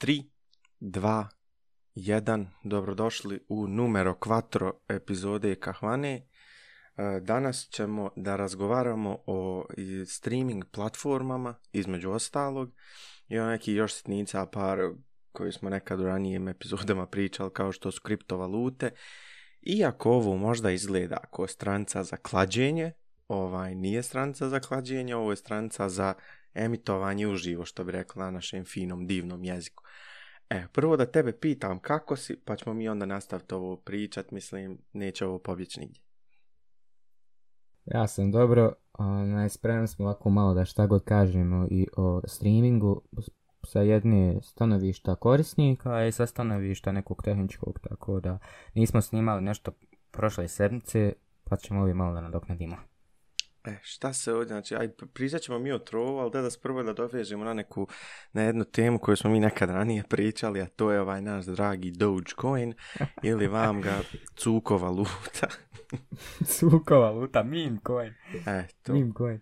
3, 2, 1. Dobrodošli u numero 4 epizode Kahvane. E, danas ćemo da razgovaramo o streaming platformama, između ostalog, i o neki još sitnica par koji smo nekad u ranijim epizodama pričali, kao što su kriptovalute. Iako ovo možda izgleda kao stranca za klađenje, ovaj nije stranca za klađenje, ovo je stranca za emitovanje uživo, što bi rekla na našem finom, divnom jeziku. E, prvo da tebe pitam kako si, pa ćemo mi onda nastaviti ovo pričat, mislim, neće ovo pobjeći nigdje. Ja sam dobro, onaj, spremno smo ovako malo da šta god kažemo i o streamingu sa jedne stanovišta korisnika i sa stanovišta nekog tehničkog, tako da nismo snimali nešto prošle sedmice, pa ćemo ovdje malo da nadoknadimo. E, šta se ovdje, znači, aj, pričat ćemo mi o trovu, ali da da prvo da dovežemo na neku, na jednu temu koju smo mi nekad ranije pričali, a to je ovaj naš dragi Dogecoin, ili vam ga cuko valuta. cuko valuta, meme coin. E, to. Meme coin.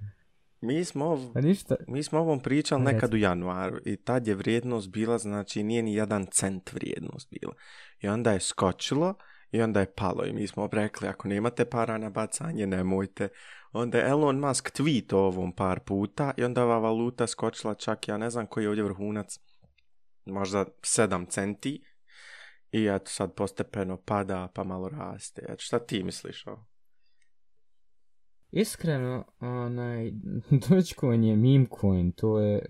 Mi smo, ov... ništa. mi smo ovom pričali nekad u januaru i tad je vrijednost bila, znači nije ni jedan cent vrijednost bila. I onda je skočilo i onda je palo i mi smo rekli ako nemate para na bacanje nemojte Onda je Elon Musk tweet o ovom par puta i onda ova valuta skočila čak, ja ne znam koji je ovdje vrhunac, možda 7 centi. I eto sad postepeno pada pa malo raste. Eto, šta ti misliš o? Iskreno, onaj, Dogecoin je meme coin, to je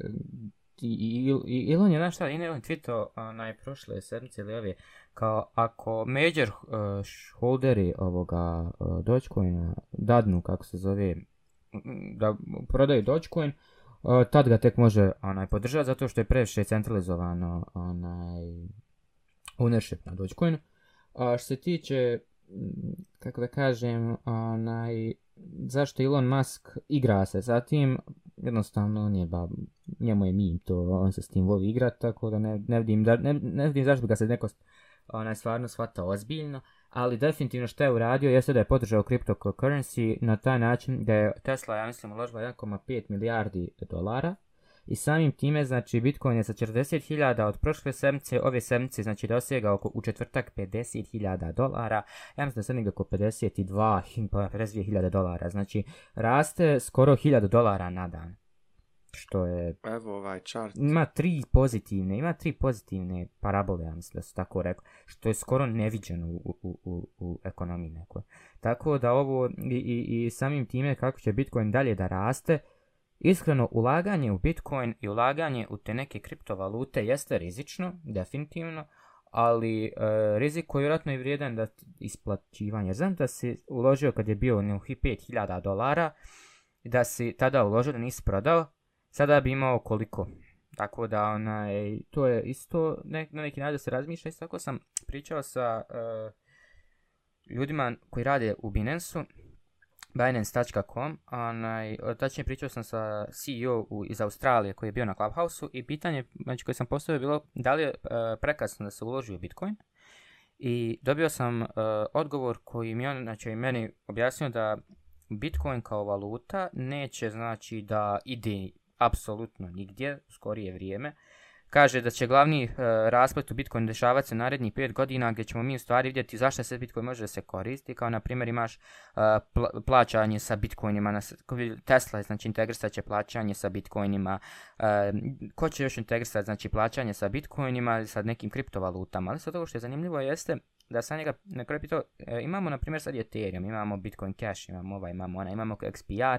i, i, Elon je, znaš šta, Elon tweetao onaj prošle sedmice ili ove, kao ako major eh, uh, holderi ovoga uh, Dogecoina dadnu, kako se zove, da prodaju Dogecoin, uh, tad ga tek može onaj, podržati zato što je previše centralizovano onaj, ownership na Dogecoinu. A što se tiče, kako da kažem, onaj, zašto Elon Musk igra se sa tim, jednostavno on je ba, njemu je mim to, on se s tim voli igrati, tako da ne, ne, vidim, da, ne, ne vidim zašto bi ga se neko onaj stvarno shvata ozbiljno, ali definitivno što je uradio jeste da je podržao cryptocurrency na taj način da je Tesla, ja mislim, uložila 1,5 milijardi dolara i samim time, znači, Bitcoin je sa 40.000 od prošle sedmice, ove sedmice, znači, dosega oko u četvrtak 50.000 dolara, ja mislim da sad negdje oko 52, 52.000 pa, dolara, znači, raste skoro 1000 dolara na dan što je... Evo ovaj chart. Ima tri pozitivne, ima tri pozitivne parabole, ja mislim da su tako rekao, što je skoro neviđeno u, u, u, u ekonomiji nekoj. Tako da ovo i, i, i samim time kako će Bitcoin dalje da raste, iskreno ulaganje u Bitcoin i ulaganje u te neke kriptovalute jeste rizično, definitivno, ali e, rizik koji je vjerojatno i vrijedan da isplaćivanje. Znam da si uložio kad je bio u 5000 dolara, da si tada uložio da nisi prodao, sada bi imao koliko. Tako da onaj, to je isto ne, na neki način da se razmišlja. Isto tako sam pričao sa uh, ljudima koji rade u Binance-u, Binance.com, onaj, tačnije pričao sam sa CEO u, iz Australije koji je bio na Clubhouse-u i pitanje znači, koje sam postavio je bilo da li je uh, prekasno da se uloži u Bitcoin. I dobio sam uh, odgovor koji mi on, znači, meni objasnio da Bitcoin kao valuta neće znači da ide apsolutno nigdje, skorije vrijeme. Kaže da će glavni e, rasplet u Bitcoin dešavati se narednih 5 godina gdje ćemo mi u stvari vidjeti zašto se Bitcoin može da se koristi. Kao na primjer imaš e, pl plaćanje sa Bitcoinima, na, Tesla znači integrisat će plaćanje sa Bitcoinima. e, ko će još integrisati znači plaćanje sa Bitcoinima sa nekim kriptovalutama. Ali sad ovo što je zanimljivo jeste da sa njega na kraju pitao, e, imamo na primjer sad Ethereum, imamo Bitcoin Cash, imamo ovaj, imamo ona, imamo XPR.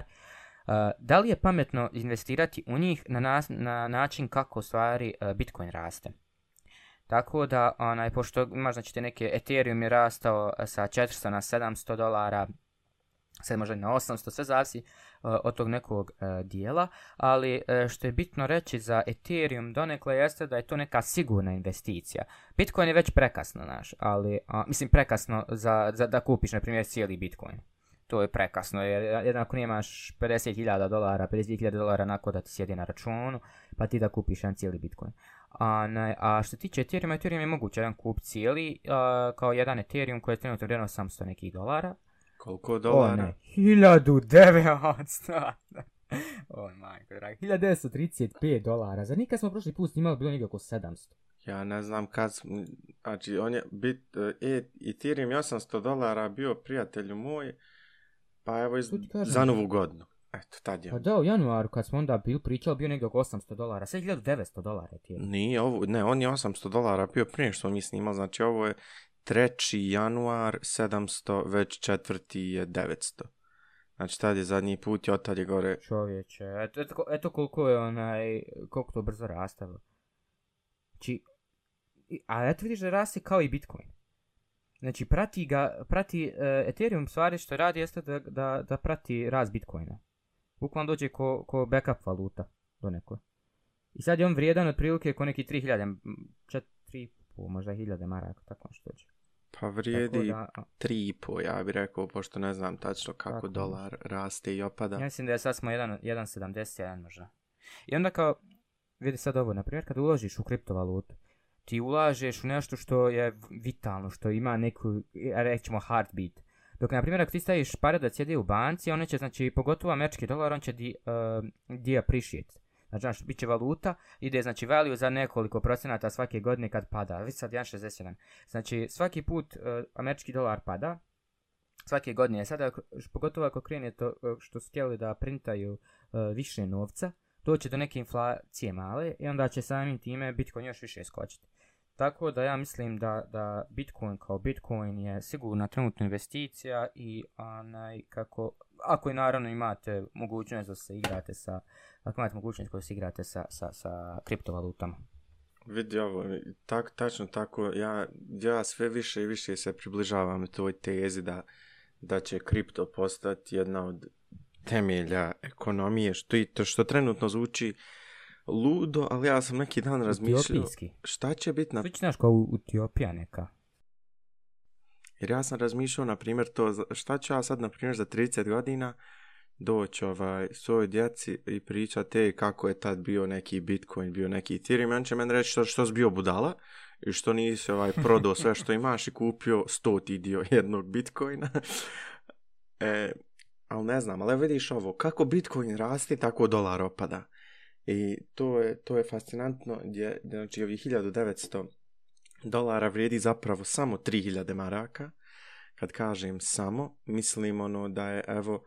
Da li je pametno investirati u njih na, nas, na način kako stvari uh, Bitcoin raste? Tako da, onaj, pošto imaš znači, te neke Ethereum je rastao sa 400 na 700 dolara, sad možda na 800, sve zavisi uh, od tog nekog uh, dijela, ali uh, što je bitno reći za Ethereum donekle jeste da je to neka sigurna investicija. Bitcoin je već prekasno, naš, ali, uh, mislim prekasno za, za da kupiš, na primjer, cijeli Bitcoin to je prekasno, jer jednako nemaš 50.000 dolara, 50.000 dolara nako da ti sjedi na računu, pa ti da kupiš jedan cijeli Bitcoin. A, ne, a što se tiče Ethereum, Ethereum je moguće jedan kup cijeli, a, kao jedan Ethereum koji je trenutno vredno 800 nekih dolara. Koliko dolara? O ne, 1900. oh majko, dragi. 1935 dolara. Za nikad smo prošli put snimali bilo negdje oko 700. Ja ne znam kad, sm- znači on je bit, e, Ethereum je 800 dolara bio prijatelju moj, pa evo iz, za novu godinu. Eto, tad je. Pa da, u januaru kad smo onda bil pričali bio negdje oko 800 dolara, je 1900 dolara je. Nije ovo, ne, on je 800 dolara bio prije što mi snimali, znači ovo je 3. januar 700, već četvrti je 900. Znači tad je zadnji put i od tad je gore, Čovječe, eto, eto, eto koliko je onaj, koliko to brzo rastalo. Znači, i- a eto vidiš da raste kao i Bitcoin. Znači, prati ga, prati, uh, Ethereum stvari što radi jeste da, da, da prati rast Bitcoina. Bukvalno dođe ko, ko backup valuta do neko. I sad je on vrijedan otprilike ko neki 3000, m, 4,5, možda 1000 maraka, tako nešto dođe. pa vrijedi Tako da, a, 3,5, ja bih rekao, pošto ne znam tačno kako Tako. dolar raste i opada. Ja mislim da je sad smo 1.71 možda. I onda kao, vidi sad ovo, na primjer kad uložiš u kriptovalutu, ti ulažeš u nešto što je vitalno, što ima neku, e, rećemo heartbeat. Dok, na primjer, ako ti staviš pare da sjede u banci, one će, znači, pogotovo američki dolar, on će di, uh, di appreciate. Znači, znači, bit će valuta, ide, znači, value za nekoliko procenata svake godine kad pada. Vi sad 1.61. Znači, svaki put uh, američki dolar pada, svake godine. Sada, ako- pogotovo ako krene to što su htjeli da printaju uh, više novca, doće do neke inflacije male i onda će samim time Bitcoin još više skočiti. Tako da ja mislim da, da Bitcoin kao Bitcoin je sigurna trenutna investicija i onaj kako, ako i naravno imate mogućnost da se igrate sa, ako imate mogućnost da se igrate sa, sa, sa kriptovalutama. Vidi ovo, tak, tačno tako, ja, ja sve više i više se približavam toj tezi da, da će kripto postati jedna od temelja ekonomije, što, i to što trenutno zvuči ludo, ali ja sam neki dan razmišljao šta će biti na... Slično znaš kao u Etiopija neka. Jer ja sam razmišljao, na primjer, to, šta ću ja sad, na primjer, za 30 godina doći ovaj, svojoj djeci i pričati "Ej, kako je tad bio neki Bitcoin, bio neki Ethereum, on će meni reći što, što si bio budala i što nisi ovaj, prodao sve što imaš i kupio stoti dio jednog Bitcoina. e, ali ne znam, ali vidiš ovo, kako Bitcoin raste, tako dolar opada. I to je, to je fascinantno, gdje, znači ovih 1900 dolara vrijedi zapravo samo 3000 maraka. Kad kažem samo, mislim ono da je, evo,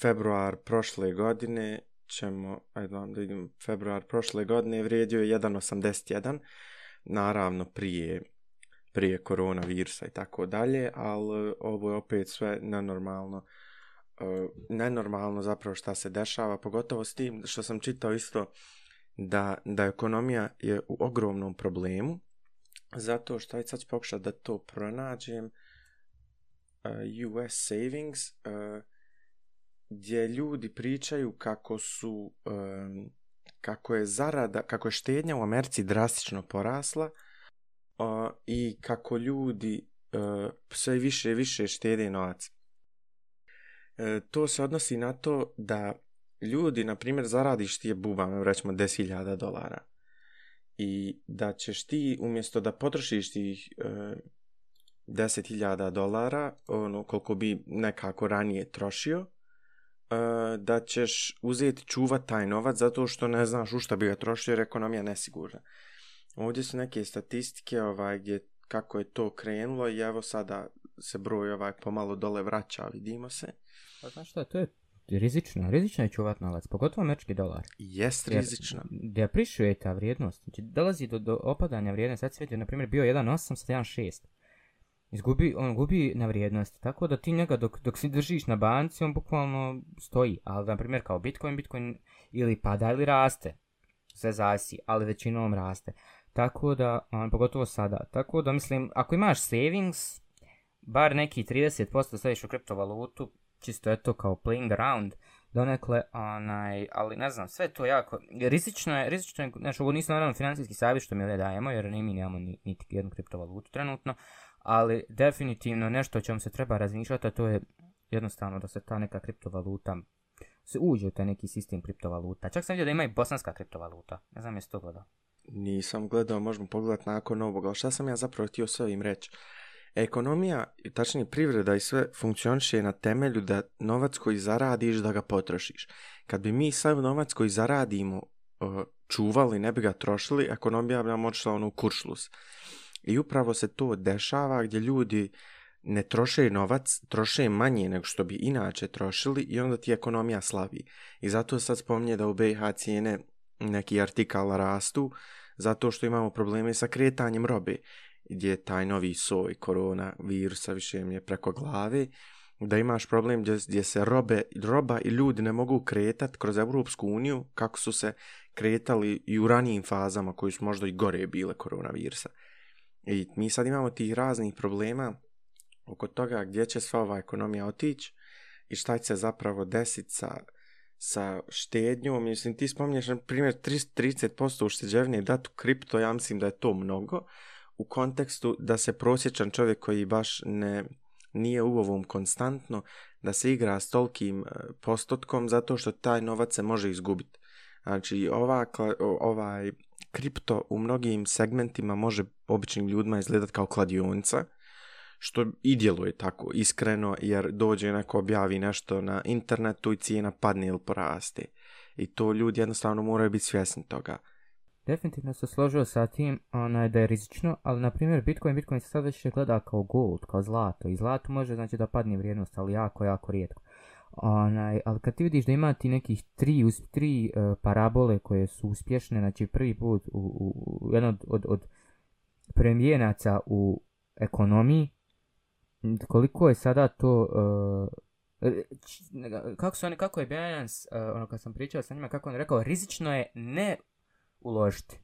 februar prošle godine ćemo, ajde vam da vidim, februar prošle godine vrijedio je 1.81, naravno prije prije koronavirusa i tako dalje, ali ovo je opet sve nenormalno uh, nenormalno zapravo šta se dešava, pogotovo s tim što sam čitao isto da, da ekonomija je u ogromnom problemu, zato što aj sad ću pokušati da to pronađem e, uh, US Savings uh, gdje ljudi pričaju kako su um, kako je zarada, kako je štednja u Americi drastično porasla uh, i kako ljudi uh, sve više i više štede novac. E, to se odnosi na to da ljudi, na primjer, zaradiš ti je bubama, recimo 10.000 dolara i da ćeš ti umjesto da potrošiš tih e, 10.000 dolara, ono koliko bi nekako ranije trošio, e, da ćeš uzeti čuvat taj novac zato što ne znaš u šta bi ga trošio jer ekonomija nesigurna. Ovdje su neke statistike ovaj, gdje kako je to krenulo i evo sada se broj ovaj pomalo dole vraća, vidimo se. Pa znaš šta, to je rizično, rizično je čuvat novac, pogotovo američki dolar. Jest Jer rizično. Depreciuje ta vrijednost, znači dolazi do, do opadanja vrijednosti, sad svijet je, na primjer, bio 1.8, sad 1.6. Izgubi, on gubi na vrijednosti, tako da ti njega dok, dok si držiš na banci, on bukvalno stoji, ali na primjer kao Bitcoin, Bitcoin ili pada ili raste, sve zavisi, ali većinom raste. Tako da, on, pogotovo sada, tako da mislim, ako imaš savings, bar neki 30% staviš u kriptovalutu, čisto eto kao playing around, donekle, onaj, ali ne znam, sve to jako, rizično je, rizično je, znači ovo nisu naravno financijski savjet što mi ovdje dajemo, jer ni mi nemamo ni, niti jednu kriptovalutu trenutno, ali definitivno nešto o čemu se treba razmišljati, a to je jednostavno da se ta neka kriptovaluta, se uđe u taj neki sistem kriptovaluta. Čak sam vidio da ima i bosanska kriptovaluta, ne znam jesi to gledao. Nisam gledao, možemo pogledati nakon ovoga, ali šta sam ja zapravo htio s ovim reći? Ekonomija, tačnije privreda i sve funkcioniše na temelju da novac koji zaradiš da ga potrošiš. Kad bi mi sav novac koji zaradimo čuvali, ne bi ga trošili, ekonomija bi nam odšla ono u kuršlus. I upravo se to dešava gdje ljudi ne troše novac, troše manje nego što bi inače trošili i onda ti ekonomija slavi. I zato sad spominje da u BiH cijene neki artikala rastu, zato što imamo probleme sa kretanjem robe, gdje taj novi soj korona virusa više je preko glave, da imaš problem gdje, gdje se robe, roba i ljudi ne mogu kretat kroz Europsku uniju kako su se kretali i u ranijim fazama koji su možda i gore bile koronavirusa. I mi sad imamo tih raznih problema oko toga gdje će sva ova ekonomija otići i šta će se zapravo desiti sa, sa štednjom. Mislim, ti spominješ, na primjer, 30% ušteđevnije dati u kripto, ja mislim da je to mnogo, u kontekstu da se prosječan čovjek koji baš ne nije u ovom konstantno, da se igra s tolkim e, postotkom zato što taj novac se može izgubiti. Znači, ova, ovaj kripto u mnogim segmentima može običnim ljudima izgledati kao kladionica, što i djeluje tako iskreno, jer dođe neko objavi nešto na internetu i cijena padne ili poraste. I to ljudi jednostavno moraju biti svjesni toga. Definitivno se složio sa tim onaj, da je rizično, ali na primjer Bitcoin, Bitcoin se sad već gleda kao gold, kao zlato. I zlato može znači da padne vrijednost, ali jako, jako rijetko. Onaj, ali kad ti vidiš da ima ti nekih tri, tri uh, parabole koje su uspješne, znači prvi put u, u, u jedan od, od, od premijenaca u ekonomiji, koliko je sada to uh, kako su oni, kako je Binance, uh, ono kad sam pričao sa njima, kako on rekao, rizično je ne uložiti.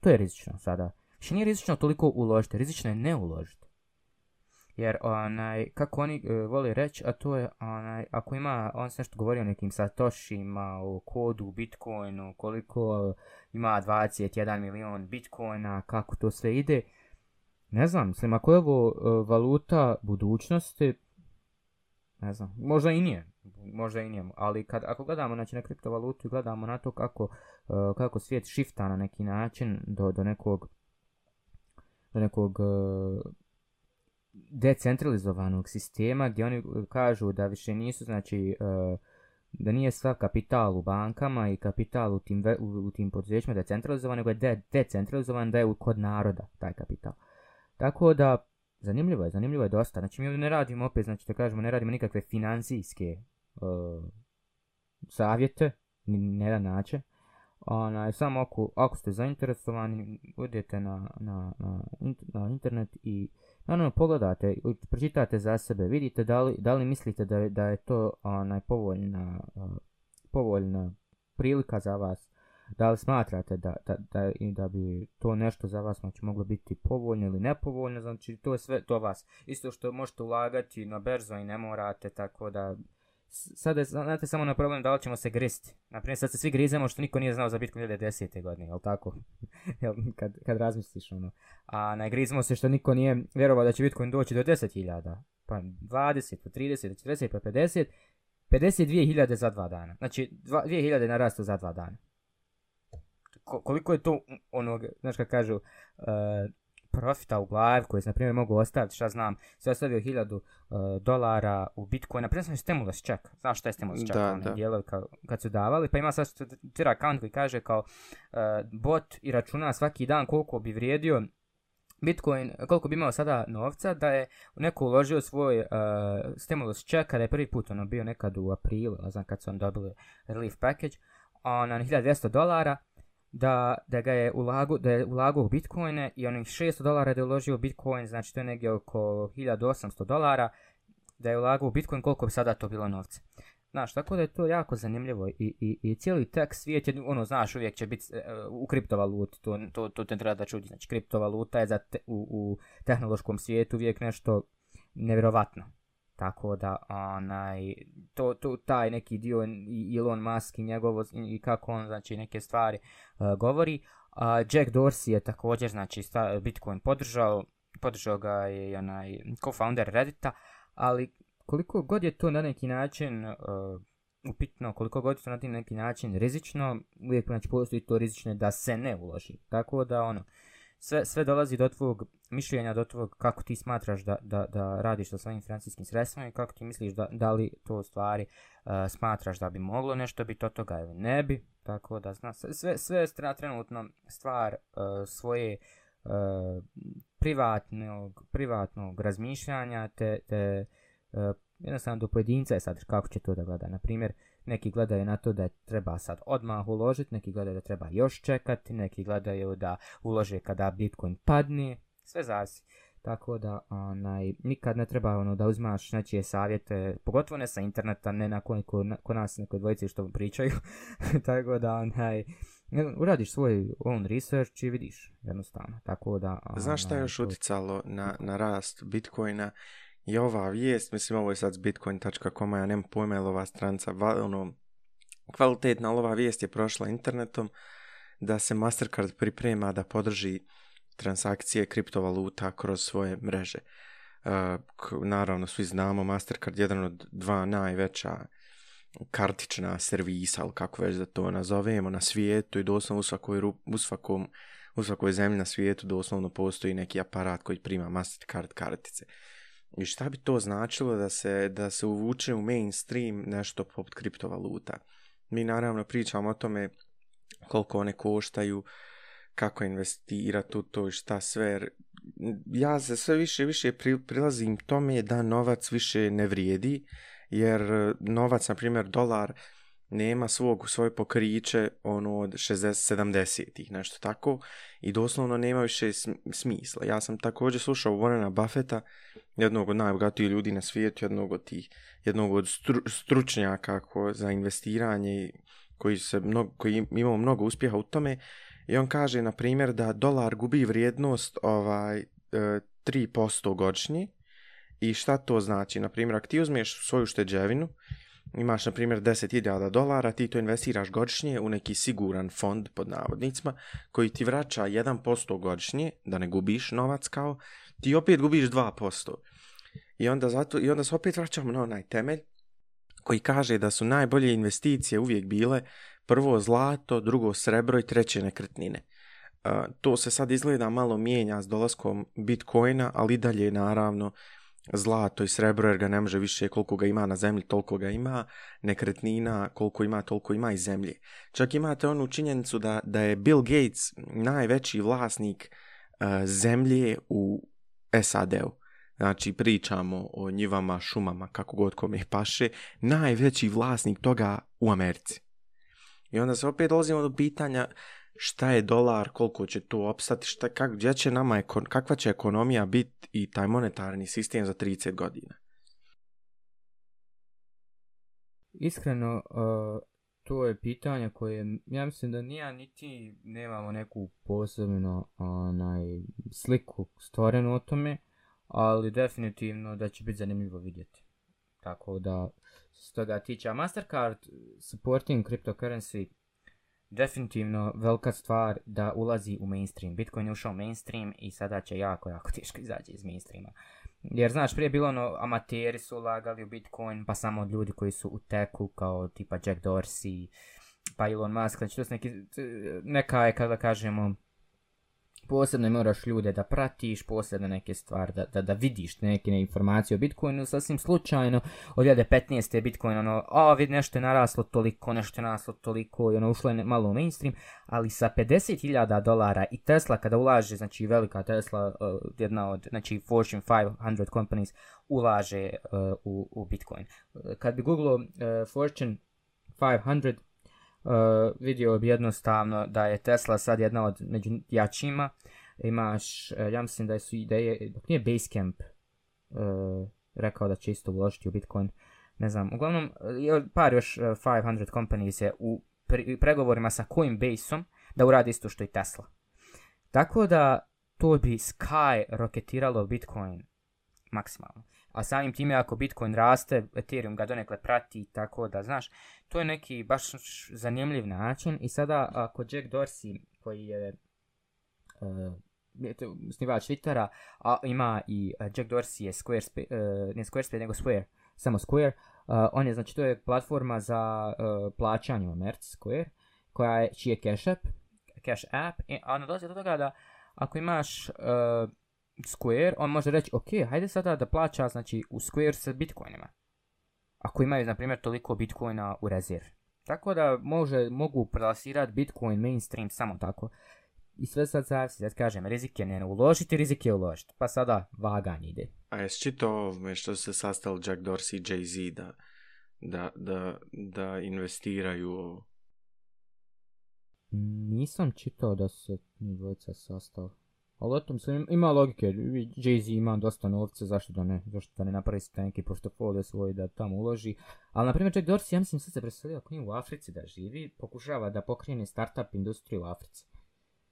To je rizično sada. Više nije rizično toliko uložiti, rizično je ne uložiti. Jer onaj, kako oni e, vole reći, a to je onaj, ako ima, on se nešto govori o nekim satoshima, o kodu, bitcoinu, koliko ima 21 milion bitcoina, kako to sve ide. Ne znam, mislim, ako je ovo e, valuta budućnosti, ne znam, možda i nije, možda i nije, ali kad, ako gledamo znači, na kriptovalutu i gledamo na to kako, uh, kako svijet šifta na neki način do, do nekog, do nekog uh, decentralizovanog sistema gdje oni eh, kažu da više nisu, znači, uh, da nije sva kapital u bankama i kapital u tim, u, u tim poduzećima decentralizovan, nego je de, decentralizovan da je kod naroda taj kapital. Tako da, zanimljivo je, zanimljivo je dosta. Znači, mi ovdje ne radimo opet, znači, da kažemo, ne radimo nikakve financijske uh, savjete, ni na jedan način. Onaj, samo ako, ako ste zainteresovani, odete na, na, na, na internet i naravno pogledate, pročitate za sebe, vidite da li, da li mislite da, da je to onaj, povoljna, uh, povoljna prilika za vas, da li smatrate da, da, da, da bi to nešto za vas znači, moglo biti povoljno ili nepovoljno, znači to je sve to vas. Isto što možete ulagati na berzo i ne morate, tako da sada znate samo na problem da li ćemo se gristi. Naprimjer, sad se svi grizemo što niko nije znao za Bitcoin 2010. godine, jel tako? jel, kad, kad razmisliš ono. A ne se što niko nije vjerovao da će Bitcoin doći do 10.000, pa 20, pa 30, 40, pa 50, 52.000 za dva dana. Znači, 2.000 narastu za dva dana. Koliko je to onog, znaš kad kažu, uh, profita u glavi koji se, na primjer, mogu ostaviti, šta znam, se ostavio hiljadu uh, dolara u Bitcoin, na primjer sam stimulus check, znaš šta je stimulus check, da, da. Dijelovi ka, kad su davali, pa ima sad Twitter account koji kaže kao uh, bot i računa svaki dan koliko bi vrijedio Bitcoin, koliko bi imao sada novca, da je neko uložio svoj uh, stimulus check, kada je prvi put ono bio nekad u aprilu, ne znam kad su on dobili relief package, on, na 1200 dolara, da, da ga je ulago, da je ulagao u bitcoine i onih 600 dolara da je uložio u bitcoin, znači to je negdje oko 1800 dolara, da je ulagao u bitcoin, koliko bi sada to bilo novca. Znaš, tako da je to jako zanimljivo i, i, i cijeli tek svijet je, ono, znaš, uvijek će biti uh, e, u kriptovaluti, to, to, to te treba da čudi, znači kriptovaluta je za te, u, u tehnološkom svijetu uvijek nešto nevjerovatno. Tako da, onaj, to, to, taj neki dio i Elon Musk i njegovo, i kako on, znači, neke stvari uh, govori. Uh, Jack Dorsey je također, znači, sta, Bitcoin podržao, podržao ga je onaj co-founder Reddita, ali koliko god je to na neki način uh, upitno, koliko god je to na neki način rizično, uvijek znači postoji to rizično da se ne uloži. Tako da, ono, sve, sve dolazi do tvog mišljenja, do tvog kako ti smatraš da, da, da radiš sa svojim financijskim sredstvima i kako ti misliš da, da li to stvari uh, smatraš da bi moglo nešto biti od toga ili ne bi. Tako da, zna, sve, sve je trenutno stvar uh, svoje uh, privatnog, privatnog razmišljanja te, te uh, jednostavno do pojedinca je sad kako će to da gleda. Naprimjer, neki gledaju na to da treba sad odmah uložiti, neki gledaju da treba još čekati, neki gledaju da ulože kada Bitcoin padne, sve zasi. Tako da onaj, nikad ne treba ono da uzmaš nečije savjete, pogotovo ne sa interneta, ne na koji ko, ko nas neko dvojice što pričaju. Tako da onaj, uradiš svoj own research i vidiš jednostavno. Tako da, Znaš šta je još uticalo na, na rast Bitcoina? I ova vijest, mislim ovo je sad s bitcoin.com, ja nemam pojma je ova stranca, ono, kvalitetna, ova vijest je prošla internetom, da se Mastercard priprema da podrži transakcije kriptovaluta kroz svoje mreže. Uh, naravno, svi znamo, Mastercard je jedan od dva najveća kartična servisa, ali kako već da to nazovemo, na svijetu i doslovno u svakoj, u svakom, u svakoj zemlji na svijetu doslovno postoji neki aparat koji prima Mastercard kartice. I šta bi to značilo da se, da se uvuče u mainstream nešto poput kriptovaluta? Mi naravno pričamo o tome koliko one koštaju, kako investirati u to i šta sve. Ja se sve više i više prilazim tome da novac više ne vrijedi, jer eh, novac, na primjer dolar, nema svog svoje pokriće ono od 60 70-ih nešto tako i doslovno nema više smisla. Ja sam također slušao Warrena Buffetta, jednog od najbogatijih ljudi na svijetu, jednog od tih jednog od stru, stručnjaka ko, za investiranje koji se mnogo, koji imao mnogo uspjeha u tome i on kaže na primjer da dolar gubi vrijednost ovaj e, 3% godišnji, godišnje i šta to znači? Na primjer, ako ti uzmeš svoju šteđevinu imaš na primjer 10.000 dolara, ti to investiraš godišnje u neki siguran fond pod navodnicima koji ti vraća 1% godišnje, da ne gubiš novac kao, ti opet gubiš 2%. I onda, zato, i onda se opet vraćamo na onaj temelj koji kaže da su najbolje investicije uvijek bile prvo zlato, drugo srebro i treće nekretnine. Uh, to se sad izgleda malo mijenja s dolaskom Bitcoina, ali dalje naravno zlato i srebro jer ga ne može više koliko ga ima na zemlji, toliko ga ima, nekretnina koliko ima, toliko ima i zemlje. Čak imate onu činjenicu da, da je Bill Gates najveći vlasnik uh, zemlje u SAD-u. Znači pričamo o njivama, šumama, kako god kome ih paše, najveći vlasnik toga u Americi. I onda se opet dolazimo do pitanja šta je dolar, koliko će to opstati, šta, kak, gdje će nama, ekon, kakva će ekonomija biti i taj monetarni sistem za 30 godina? Iskreno, uh, to je pitanje koje, ja mislim da nija niti nemamo neku posebno onaj, sliku stvorenu o tome, ali definitivno da će biti zanimljivo vidjeti. Tako da, s toga tiče, Mastercard supporting cryptocurrency definitivno velika stvar da ulazi u mainstream. Bitcoin je ušao u mainstream i sada će jako, jako teško izaći iz mainstreama. Jer znaš, prije bilo ono, amateri su ulagali u Bitcoin, pa samo ljudi koji su u teku, kao tipa Jack Dorsey, pa Elon Musk, znači to su neki, neka je, kada kažemo, posebno moraš ljude da pratiš, posebno neke stvari, da, da, da vidiš neke ne informacije o Bitcoinu, sasvim slučajno, od 2015. je Bitcoin, ono, a vidi nešto je naraslo toliko, nešto je naraslo toliko, i ono, ušlo je malo u mainstream, ali sa 50.000 dolara i Tesla kada ulaže, znači velika Tesla, uh, jedna od, znači Fortune 500 companies, ulaže uh, u, u Bitcoin. E, kad bi googlo uh, Fortune 500, uh, vidio bi jednostavno da je Tesla sad jedna od među jačima. Imaš, uh, ja mislim da su ideje, dok nije Basecamp uh, rekao da će isto uložiti u Bitcoin, ne znam, uglavnom, par još uh, 500 companies je u pre pregovorima sa Coinbase-om da uradi isto što i Tesla. Tako da to bi Sky roketiralo Bitcoin maksimalno a samim time ako Bitcoin raste, Ethereum ga donekle prati, tako da, znaš, to je neki baš zanimljiv način. I sada ako Jack Dorsey, koji je e, uh, snivač Twittera, a ima i uh, Jack Dorsey je Squarespace, uh, ne Squarespace, nego Square, samo Square, uh, on je, znači, to je platforma za uh, plaćanje u Merc, Square, koja je, čiji je Cash App, Cash App, i, ona dolazi do toga da ako imaš uh, Square, on može reći, ok, hajde sada da plaća znači, u Square sa bitcoinima. Ako imaju, na primjer, toliko bitcoina u rezervi. Tako da može, mogu prelasirati bitcoin mainstream samo tako. I sve sad zavisi, da kažem, rizik je ne uložiti, rizik je uložiti. Pa sada vaganje ide. A jes čito ovome što se sastali Jack Dorsey i Jay-Z da, da, da, da investiraju u Nisam čitao da se dvojica sastao. Ali eto, mislim, ima logike. Jay-Z ima dosta novca, zašto da ne? Zašto da ne napravi se neki portfolio svoj da tamo uloži. Ali, na primjer, Jack Dorsey, ja mislim, sad se preselio ako nije u Africi da živi, pokušava da pokrene startup industriju u Africi.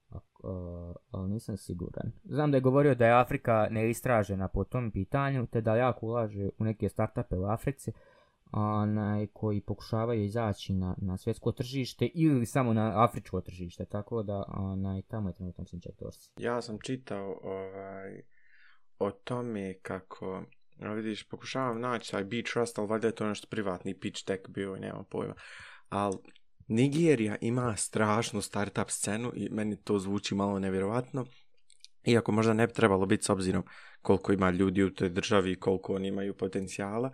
Uh, ali nisam siguran. Znam da je govorio da je Afrika neistražena po tom pitanju, te da jako ulaže u neke startupe u Africi, onaj, koji pokušavaju izaći na, na svjetsko tržište ili samo na afričko tržište, tako da onaj, tamo je trenutno sam Jack Dorsey. Ja sam čitao ovaj, o tome kako, no vidiš, pokušavam naći taj Beach Trust, ali valjda je to nešto privatni pitch deck bio i nema pojma. Ali Nigerija ima strašnu startup scenu i meni to zvuči malo nevjerovatno. Iako možda ne bi trebalo biti s obzirom koliko ima ljudi u toj državi i koliko oni imaju potencijala,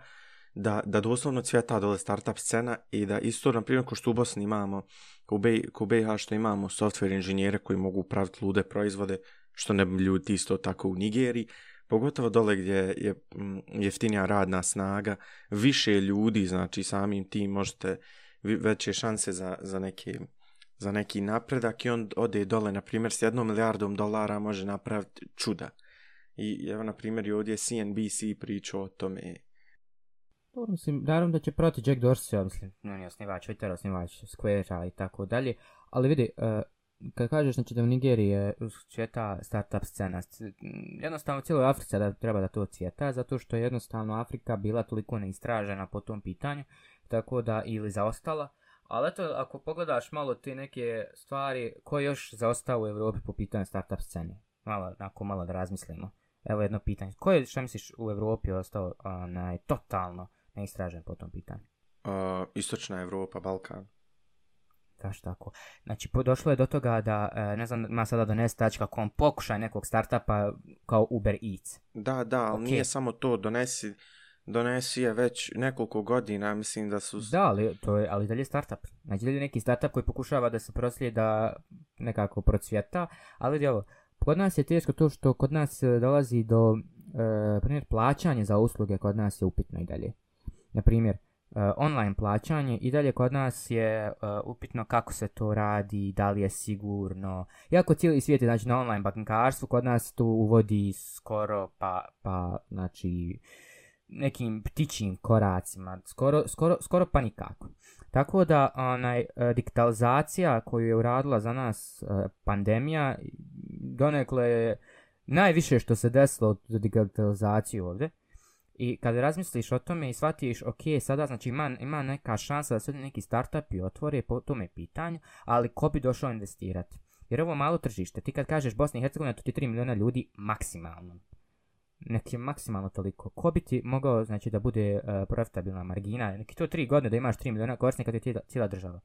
da, da doslovno cvjeta dole startup scena i da isto, na primjer, ko što u Bosni imamo, ko u BiH što imamo software inženjere koji mogu praviti lude proizvode, što ne bi ljudi isto tako u Nigeriji, pogotovo dole gdje je jeftinija radna snaga, više ljudi, znači samim tim možete veće šanse za, za, neki, za neki napredak i on ode dole, na primjer, s jednom milijardom dolara može napraviti čuda. I evo, na primjer, i ovdje CNBC pričao o tome. Dobro, mislim, naravno da će proti Jack Dorsey, mislim, on je osnivač Twitter, osnivač Square i tako dalje, ali vidi, uh, kad kažeš znači, da u Nigeriji je cvjeta startup scena, jednostavno cijeloj Africi da treba da to cvjeta, zato što je jednostavno Afrika bila toliko neistražena po tom pitanju, tako da ili zaostala. Ali eto, ako pogledaš malo te neke stvari, ko još zaostao u Evropi po pitanju startup scene? Malo, ako malo da razmislimo. Evo jedno pitanje. Ko je, što misliš, u Evropi ostao onaj, totalno neistražen po tom pitanju? Uh, istočna Evropa, Balkan. Kaš tako. Znači, došlo je do toga da, e, ne znam, ima sada donesti tačka.com pokušaj nekog startupa kao Uber Eats. Da, da, ali okay. nije samo to, donesi donesi je već nekoliko godina, mislim da su... Da, ali, to je, ali dalje startup. Znači, dalje neki startup koji pokušava da se proslije da nekako procvjeta, ali ovo, kod nas je teško to što kod nas e, dolazi do, e, primjer, plaćanje za usluge kod nas je upitno i dalje. Na primjer, e, online plaćanje i dalje kod nas je uh, upitno kako se to radi, da li je sigurno. Iako cijeli svijet je znači, na online bankarstvu, kod nas to uvodi skoro pa, pa znači, nekim ptičim koracima, skoro, skoro, skoro pa nikako. Tako da onaj, e, digitalizacija koju je uradila za nas pandemija, donekle je najviše što se desilo od digitalizacije ovdje. I kada razmisliš o tome i shvatiš, ok, sada znači ima, ima neka šansa da se neki startupi otvore po tome pitanju, ali ko bi došao investirati? Jer ovo malo tržište, ti kad kažeš Bosna i Hercegovina, to ti 3 miliona ljudi maksimalno neki maksimalno toliko. Ko bi ti mogao znači, da bude uh, profitabilna margina? Neki to 3 godine da imaš 3 miliona korisnika, to je cijela država.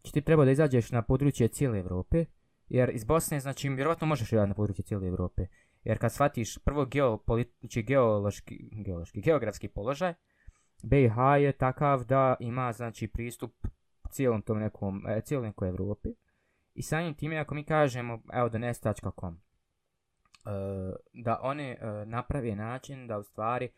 Znači ti treba da izađeš na područje cijele Evrope, jer iz Bosne, znači, vjerovatno možeš raditi na područje cijele Evrope. Jer kad shvatiš prvo geopolitički, znači geološki, geološki, geografski položaj, BiH je takav da ima, znači, pristup cijelom tom nekom, e, cijelom nekoj Evropi. I samim time, ako mi kažemo, evo, donestač.com, e, da one e, naprave način da u stvari, e,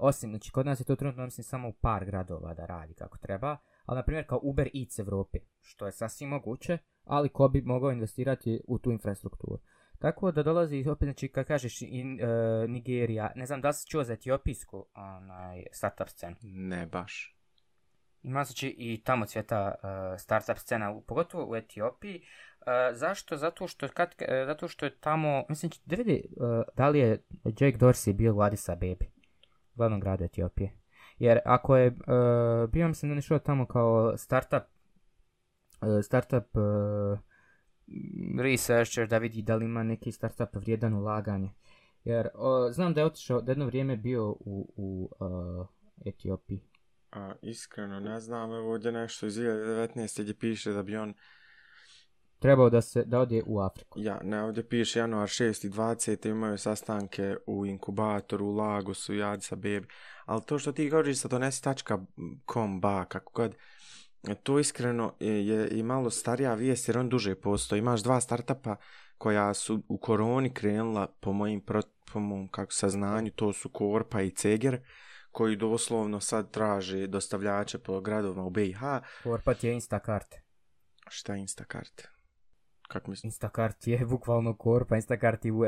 osim, znači kod nas je to trenutno mislim samo u par gradova da radi kako treba, ali na primjer kao Uber Eats Evropi, što je sasvim moguće, ali ko bi mogao investirati u tu infrastrukturu. Tako da dolazi opet, znači kad kažeš in, uh, Nigerija, ne znam da li si čuo za etiopijsku onaj, startup scenu? Ne baš. Ima znači i tamo cvjeta uh, startup scena, pogotovo u Etiopiji, zašto? Zato što, kad, uh, zato što je tamo, mislim, da vidi uh, da li je Jake Dorsey bio u Addis Abebi, glavnom gradu Etiopije. Jer ako je, uh, bio mislim da nešao tamo kao startup, uh, startup uh, researcher da vidi da li ima neki startup vrijedan ulaganje. Jer uh, znam da je otišao, da jedno vrijeme bio u, u uh, Etiopiji. A, iskreno, ne znam, evo ovdje nešto iz 2019. gdje piše da bi on trebao da se da ode u Afriku. Ja, ne, ovdje piše januar 6. i 20. imaju sastanke u inkubatoru, u Lagosu, Jad sa bebi. Ali to što ti govoriš sa donesi.com, ba, kako god, to iskreno je, i malo starija vijest jer on duže postoji. Imaš dva startupa koja su u koroni krenula po mojim, pro, po mojim kako saznanju, to su Korpa i Ceger, koji doslovno sad traže dostavljače po gradovima u BiH. Korpa ti je Instacart. Šta je Instacart? Kako mislim? Instacart je bukvalno Korpa, Instacart i u, u,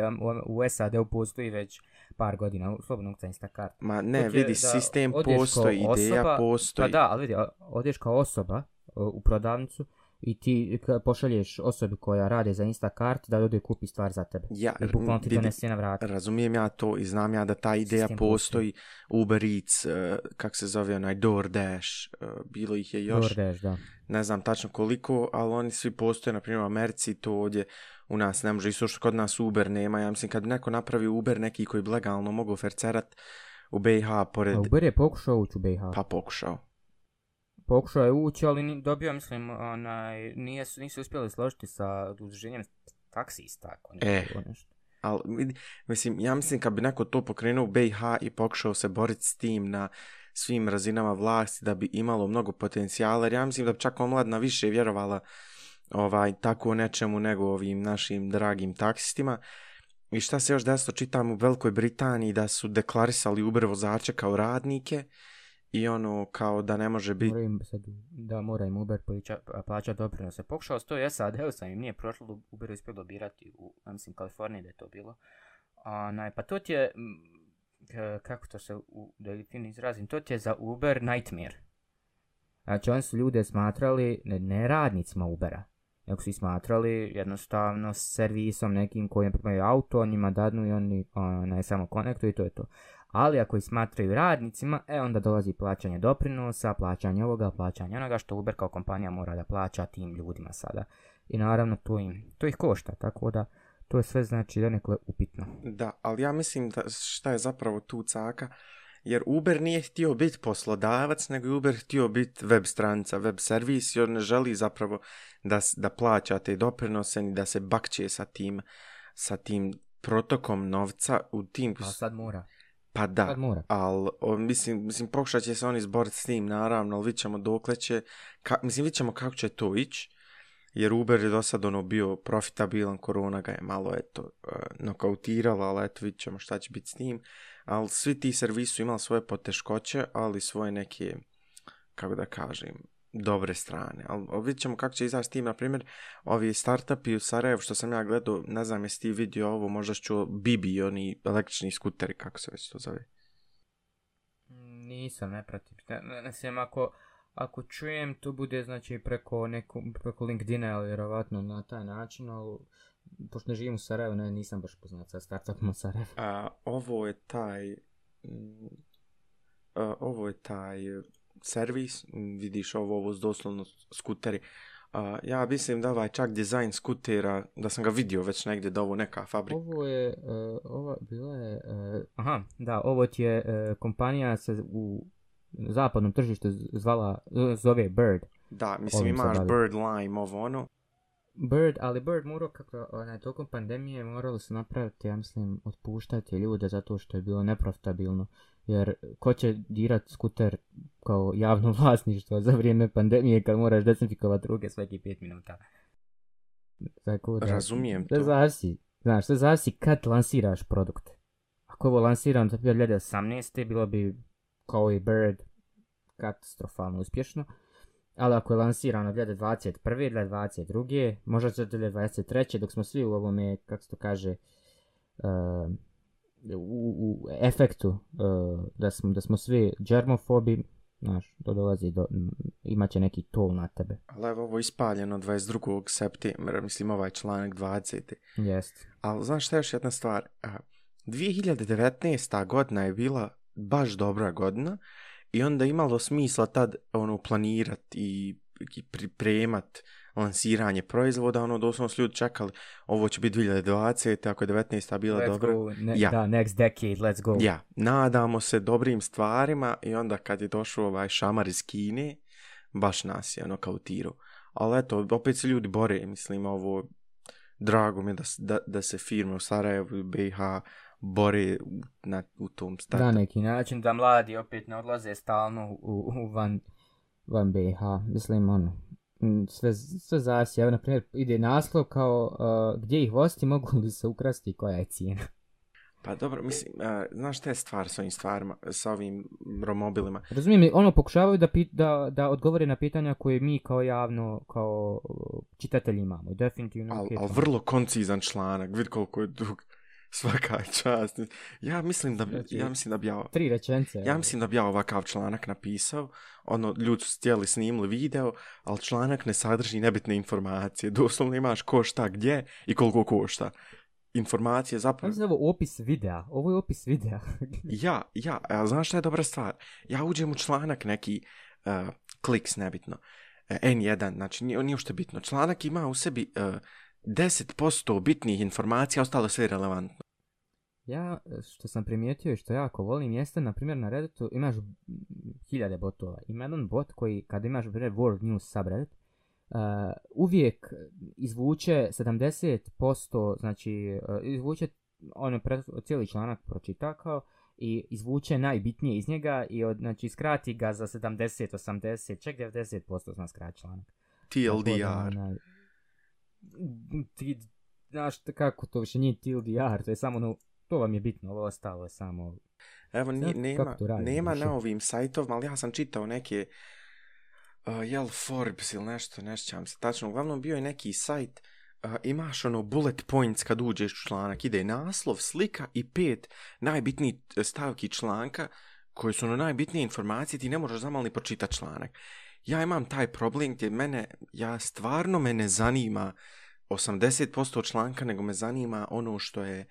u SAD-u postoji već par godina, slobodno za Instacart. Ma ne, vidi, sistem postoji, ideja osoba, postoji. Pa da, ali vidi, odeš kao osoba u prodavnicu i ti pošalješ osobi koja rade za Instacart da ode kupi stvar za tebe. Ja, I bukvalno ti donese na vrat. Razumijem ja to i znam ja da ta ideja Sistem postoji. Uber Eats, uh, kak se zove onaj DoorDash, uh, bilo ih je još. DoorDash, da. ne znam tačno koliko, ali oni svi postoje, na primjer u Americi, to ovdje u nas ne može, isto što kod nas Uber nema, ja mislim kad bi neko napravi Uber neki koji bi legalno mogu fercerat u BiH pored, A Uber je pokušao ući u BiH. pa pokušao. Pokušao je ući, ali ni, dobio, mislim, onaj, nije, su- nisu uspjeli složiti sa udruženjem taksista. Ako nije E. bilo nešto. Vidi, mislim, ja mislim kad bi neko to pokrenuo u BiH i pokušao se boriti s tim na svim razinama vlasti da bi imalo mnogo potencijala, jer ja mislim da bi čak omladna više vjerovala ovaj, tako nečemu nego ovim našim dragim taksistima. I šta se još desilo, čitam u Velikoj Britaniji da su deklarisali Uber vozače kao radnike i ono kao da ne može biti... Moram sad, da, mora im Uber plaća, plaća doprinose. Pokušao sto ja sad, evo sam im nije prošlo, Uber uspio dobirati u, ja mislim, Kaliforniji da je to bilo. A, naj, pa to ti je, kako to se, u, da je fin izrazim, to ti je za Uber nightmare. Znači, oni su ljude smatrali ne, ne radnicima Ubera, nego su ih smatrali jednostavno servisom nekim koji primaju auto, njima dadnu i oni onaj, samo konektuju i to je to. Ali ako ih smatraju radnicima, e onda dolazi plaćanje doprinosa, plaćanje ovoga, plaćanje onoga što Uber kao kompanija mora da plaća tim ljudima sada. I naravno to im, to ih košta, tako da to je sve znači donekle upitno. Da, ali ja mislim da šta je zapravo tu caka, jer Uber nije htio biti poslodavac, nego je Uber htio biti web stranica, web servis, jer ne želi zapravo da, da plaća te doprinose ni da se bakće sa tim, sa tim protokom novca u tim... A sad mora, Pa da, sad mora. ali mislim, mislim pokušat će se oni izboriti s tim, naravno, ali vidit ćemo dokle će, ka, mislim, vidit ćemo kako će to ići, jer Uber je do sad ono bio profitabilan, korona ga je malo, eto, e, nokautirala, ali eto, vidit ćemo šta će biti s tim, ali svi ti servisi su imali svoje poteškoće, ali svoje neke, kako da kažem, dobre strane, ali, vidit ćemo kako će izaći s tim, na primjer, ovi startupi u Sarajevu, što sam ja gledao, ne znam jesi ti vidio ovo, možda ću Bibi, oni električni skuteri, kako se već to zove. Nisam, ne pratim. Ne, ne, ne znam, ako, ako čujem, to bude znači preko, neko, preko LinkedIna, ali vjerovatno na taj način, ali pošto ne živim u Sarajevu, ne, nisam baš poznat sa startupom u Sarajevu. A, ovo je taj mm, a, ovo je taj servis, vidiš ovo, ovo doslovno skuteri. A, ja mislim da ovaj čak dizajn skutera, da sam ga vidio već negdje da ovo neka fabrika. Ovo je, uh, ova bila je, uh, aha, da, ovo ti je uh, kompanija se u zapadnom tržištu zvala, zove Bird. Da, mislim ovim imaš. Bird Lime, ovo ono. Bird, ali Bird morao kako, onaj, tokom pandemije morali su napraviti, ja mislim, otpuštati ljude zato što je bilo neprofitabilno. Jer ko će dirat skuter kao javno vlasništvo za vrijeme pandemije kad moraš desinfikovati ruke svaki 5 minuta. Tako da, Razumijem to. zavisi, znaš, sve zavisi kad lansiraš produkt. Ako ovo lansiran za 2018. bilo bi kao i Bird katastrofalno uspješno. Ali ako je lansirano 2021. 2022. možda za 2023. dok smo svi u ovome, kako se to kaže, uh, u, u efektu uh, da, smo, da smo svi germofobi, znaš, to dolazi do, m, imaće neki tol na tebe. Ali evo ovo je ispaljeno 22. septembra, mislim ovaj članak 20. Jest. Ali znaš šta je još jedna stvar? A, 2019. godina je bila baš dobra godina i onda imalo smisla tad ono planirat i, i pripremat lansiranje proizvoda, ono doslovno su ljudi čekali ovo će biti 2020. ako je 19. bila Let's dobra. go, ne, Ja. da, next decade, let's go. Ja, nadamo se dobrim stvarima i onda kad je došao ovaj šamar iz Kine, baš nas je ono kautirao. Ali eto, opet se ljudi bore, mislim, ovo, drago mi je da, da, da se firme u Sarajevu i BiH bore u- na, u tom startu. Na neki način da mladi opet ne odlaze stalno u, u van, van BiH. Mislim, ono, sve, sve zavisi. Evo, na primjer, ide naslov kao uh, gdje ih voziti, mogu li se ukrasti koja je cijena. Pa dobro, mislim, uh, znaš šta je stvar s ovim stvarima, sa ovim romobilima? Razumijem, ono pokušavaju da, pit, da, da odgovore na pitanja koje mi kao javno, kao čitatelji imamo. Definitivno... Al to- vrlo koncizan članak, vid koliko je dug svaka čast. Ja mislim da bi, Znači- ja mislim da bi ja, Tri rečence. ja mislim da bi ja ovakav članak napisao, ono, ljudi su htjeli snimili video, ali članak ne sadrži nebitne informacije, doslovno imaš ko šta gdje i koliko košta. Informacije zapravo... je ovo opis videa. Ovo je opis videa. Ja, ja, a znaš šta je dobra stvar? Ja uđem u članak neki, uh, kliks nebitno, uh, N1, znači nije, nije ušte bitno. Članak ima u sebi uh, 10% bitnih informacija, ostalo sve relevantno. Ja, što sam primijetio i što jako volim, jeste, na primjer, na Redditu imaš hiljade botova. Ima jedan bot koji, kada imaš, primjer, World News subreddit, uh, uvijek izvuče 70%, znači, uh, izvuče, ono, pre, cijeli članak pročita kao, i izvuče najbitnije iz njega i od, znači skrati ga za 70, 80, čak 90% zna skrati članak. Tako da, TLDR. onaj, ti, znaš kako to više nije TLDR, to je samo ono, to vam je bitno, ovo ostalo je samo... Evo, ni, nema, radi, nema više? na ovim sajtovima, ali ja sam čitao neke, uh, jel Forbes ili nešto, ne sjećam se tačno. Uglavnom bio je neki sajt, uh, imaš ono bullet points kad uđeš u članak, ide naslov, slika i pet najbitnijih stavki članka koji su ono najbitnije informacije, ti ne možeš zamal ni pročitati članak. Ja imam taj problem gdje mene, ja stvarno me ne zanima 80% članka, nego me zanima ono što je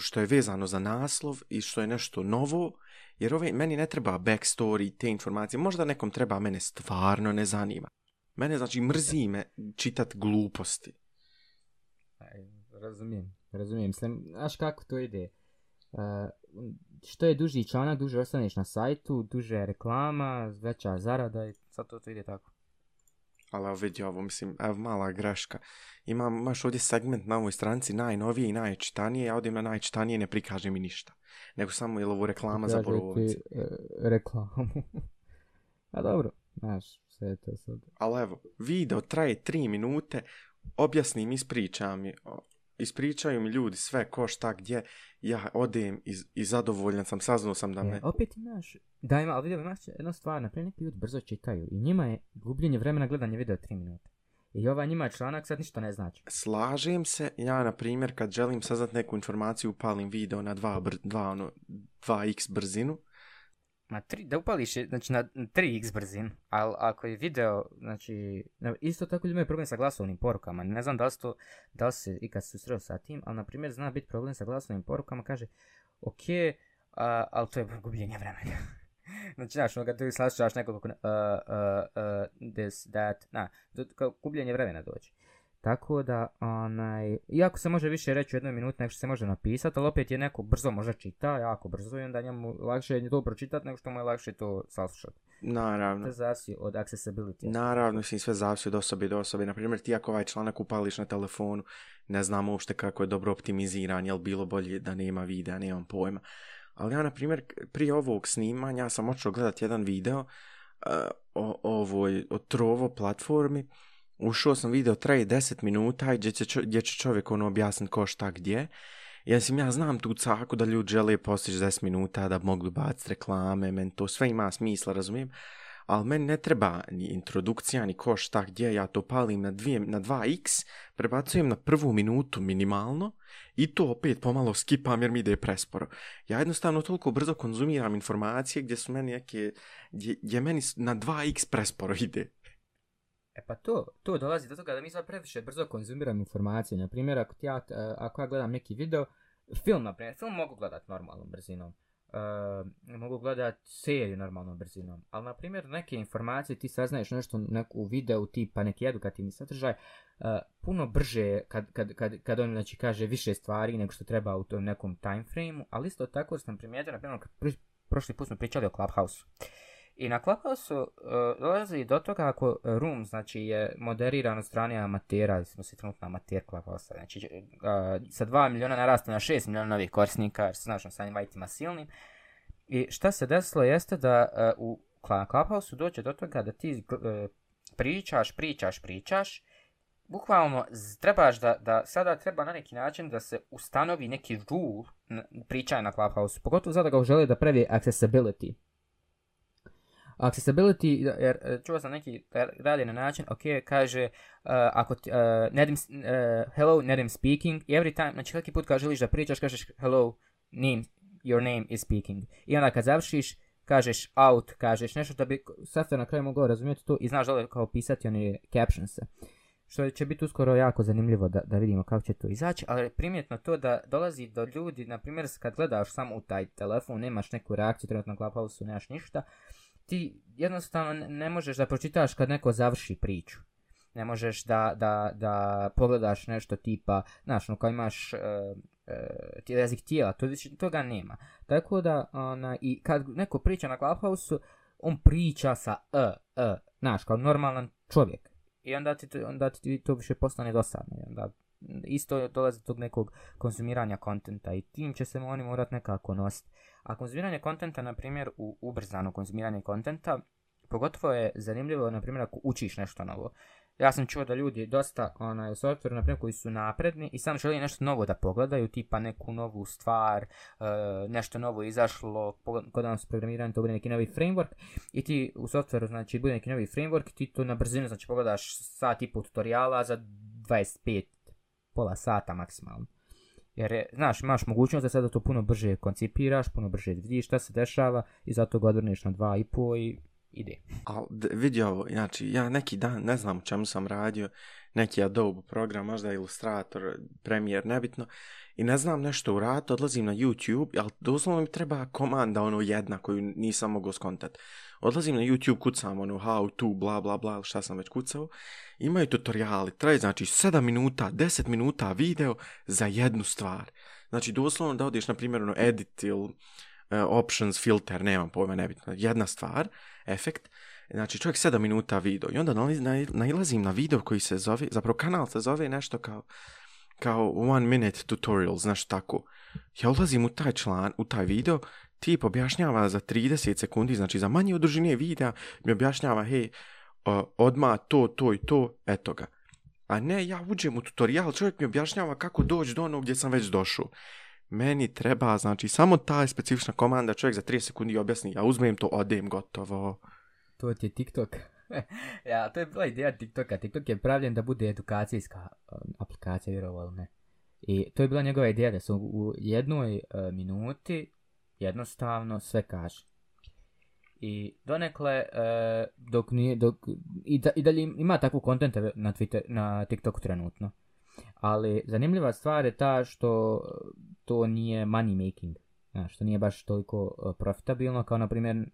što je vezano za naslov i što je nešto novo, jer ove, meni ne treba backstory, te informacije, možda nekom treba, mene stvarno ne zanima. Mene, znači, mrzi me čitat gluposti. Aj, Razumijem, razumijem. Mislim, znaš kako to ide? Uh, što je duži članak, duže ostaneš na sajtu, duže je reklama, veća zarada i sad to, to ide tako. Ali evo vidi ovo, mislim, evo mala greška. Imam, imaš ovdje segment na ovoj stranci najnovije i najčitanije, ja odim na najčitanije ne prikaže mi ništa. Nego samo je ovo reklama za Kaže ti, e, reklamu. A dobro, znaš, sve je to sad. Ali evo, video traje 3 minute, objasnim, ispričam ispričaju mi ljudi sve ko šta gdje, ja odem i, i zadovoljan sam, saznao sam da E, me... opet imaš, da ima, ali vidio imaš jedna stvar, naprijed neki ljudi brzo čitaju i njima je gubljenje vremena gledanje videa 3 minute. I ovaj njima članak sad ništa ne znači. Slažem se, ja na primjer kad želim saznat neku informaciju upalim video na 2 br, dva, ono, 2x brzinu, Ma tri, da upališ je, znači na 3x brzin, ali ako je video, znači, na- isto tako ljudi imaju problem sa glasovnim porukama, ne znam da li, to, da li se ikad susreo sa tim, ali na primjer zna biti problem sa glasovnim porukama, kaže, ok, a, ali to je gubljenje vremena. znači, znaš, ono kad ti saslušaš nekoliko, uh, uh, uh, this, that, na, kao gubljenje vremena dođe. Tako da, onaj, iako se može više reći u jednoj minuti nego što se može napisati, ali opet je neko brzo može čita, jako brzo i onda njemu lakše je to pročitati nego što mu je lakše to saslušati. naravno. To zavisi od accessibility. Naravno, mislim, sve zavisi od osobe do osobe. Naprimjer, ti ako ovaj članak upališ na telefonu, ne znam uopšte kako je dobro optimiziran, jel bilo bolje da nema videa, nemam pojma. Ali ja, na primjer, prije ovog snimanja sam očeo gledati jedan video uh, o ovoj, o Trovo platformi. Ušao sam video, traje 10 minuta gdje će, čo- gdje će čovjek ono objasniti ko šta gdje. Ja sam, ja znam tu caku da ljudi žele postići 10 minuta da mogu baciti reklame, men to sve ima smisla, razumijem ali meni ne treba ni introdukcija, ni ko šta gdje, ja to palim na, dvije, na 2x, prebacujem na prvu minutu minimalno i to opet pomalo skipam jer mi ide presporo. Ja jednostavno toliko brzo konzumiram informacije gdje su meni neke, gdje, gdje meni na 2x presporo ide. E pa to, to dolazi do toga da mi sad previše brzo konzumiramo informacije. Na primjer, ako, ti ja, e, ako ja gledam neki video, film, na primjer, film mogu gledat normalnom brzinom. Uh, mogu gledat seriju normalnom brzinom. Ali, na primjer, neke informacije ti saznaješ nešto neku videu tipa neki edukativni sadržaj, uh, puno brže kad, kad, kad, kad on znači, kaže više stvari nego što treba u tom nekom time frameu, ali isto tako sam primijetio, na primjer, kad prošli put smo pričali o Clubhouse. I na Clubhouse uh, e, dolazi do toga ako room, znači, je moderiran od strane amatera, smo se trenutno amater Clubhouse, znači, uh, sa 2 miliona narasta na 6 miliona novih korisnika, jer se znaš ono, sa invitima silnim. I šta se desilo jeste da uh, u Clubhouse dođe do toga da ti uh, pričaš, pričaš, pričaš, bukvalno trebaš da, da sada treba na neki način da se ustanovi neki rule pričaja na Clubhouse, pogotovo zato ga žele da previje accessibility. Accessibility, jer e, čuo sam neki radi na način, ok, kaže, uh, ako, uh, e, Nedim, uh, hello, Nedim speaking, i every time, znači svaki put kad želiš da pričaš, kažeš, hello, name, your name is speaking. I onda kad završiš, kažeš out, kažeš nešto da bi software na kraju mogao razumjeti to i znaš da li kao pisati one captions što će biti uskoro jako zanimljivo da, da vidimo kako će to izaći, ali primjetno to da dolazi do ljudi, na primjer kad gledaš samo u taj telefon, nemaš neku reakciju, trenutno na Clubhouse-u nemaš ništa, ti jednostavno ne možeš da pročitaš kad neko završi priču. Ne možeš da, da, da pogledaš nešto tipa, znaš, no kao imaš uh, uh, ti jezik tijela, to, toga nema. Tako da, ona, i kad neko priča na Clubhouse-u, on priča sa e, e, znaš, kao normalan čovjek. I onda ti, onda ti to više postane dosadno. I onda isto dolazi tog nekog konzumiranja kontenta i tim će se oni morat nekako nositi. A konzumiranje kontenta, na primjer, u ubrzano konzumiranje kontenta, pogotovo je zanimljivo, na primjer, ako učiš nešto novo. Ja sam čuo da ljudi dosta onaj, u softveru, na primjer, koji su napredni i sam želi nešto novo da pogledaju, tipa neku novu stvar, e, nešto novo izašlo, kod nas programiranje, to bude neki novi framework, i ti u softveru, znači, bude neki novi framework, ti to na brzinu, znači, pogledaš sat i pol tutoriala za 25, pola sata maksimalno. Jer, je, znaš, imaš mogućnost da sada to puno brže koncipiraš, puno brže vidiš šta se dešava i zato ga odvrneš na dva i po i ide. Al vidi ovo, znači, ja neki dan, ne znam u čemu sam radio, neki Adobe program, možda Illustrator, Premiere, nebitno, i ne znam nešto u rad, odlazim na YouTube, ali doslovno mi treba komanda, ono, jedna koju nisam mogao skontat. Odlazim na YouTube, kucam, ono, how to, bla, bla, bla, šta sam već kucao, imaju tutoriali, traje, znači, 7 minuta, 10 minuta video za jednu stvar. Znači, doslovno da odiš, na primjer, ono, edit ili uh, options, filter, nemam pojma, nebitno, jedna stvar, efekt, znači čovjek 7 minuta video i onda nailazim na video koji se zove, zapravo kanal se zove nešto kao kao one minute tutorial, znaš tako. Ja ulazim u taj član, u taj video, tip objašnjava za 30 sekundi, znači za manje odružine videa, mi objašnjava, hej, odma to, to i to, eto ga. A ne, ja uđem u tutorial, čovjek mi objašnjava kako doći do onog gdje sam već došao. Meni treba, znači, samo ta specifična komanda, čovjek za 30 sekundi objasni, ja uzmem to, odem, gotovo. To ti je TikTok. ja, to je bila ideja TikToka. TikTok je pravljen da bude edukacijska um, aplikacija, vjerovalo ne. I to je bila njegova ideja da se u jednoj uh, minuti jednostavno sve kaže. I donekle, uh, dok nije, dok, i, da, i dalje ima takvu kontenta na, Twitter, na TikToku trenutno. Ali zanimljiva stvar je ta što to nije money making. Ja, što nije baš toliko e, profitabilno kao na primjer e,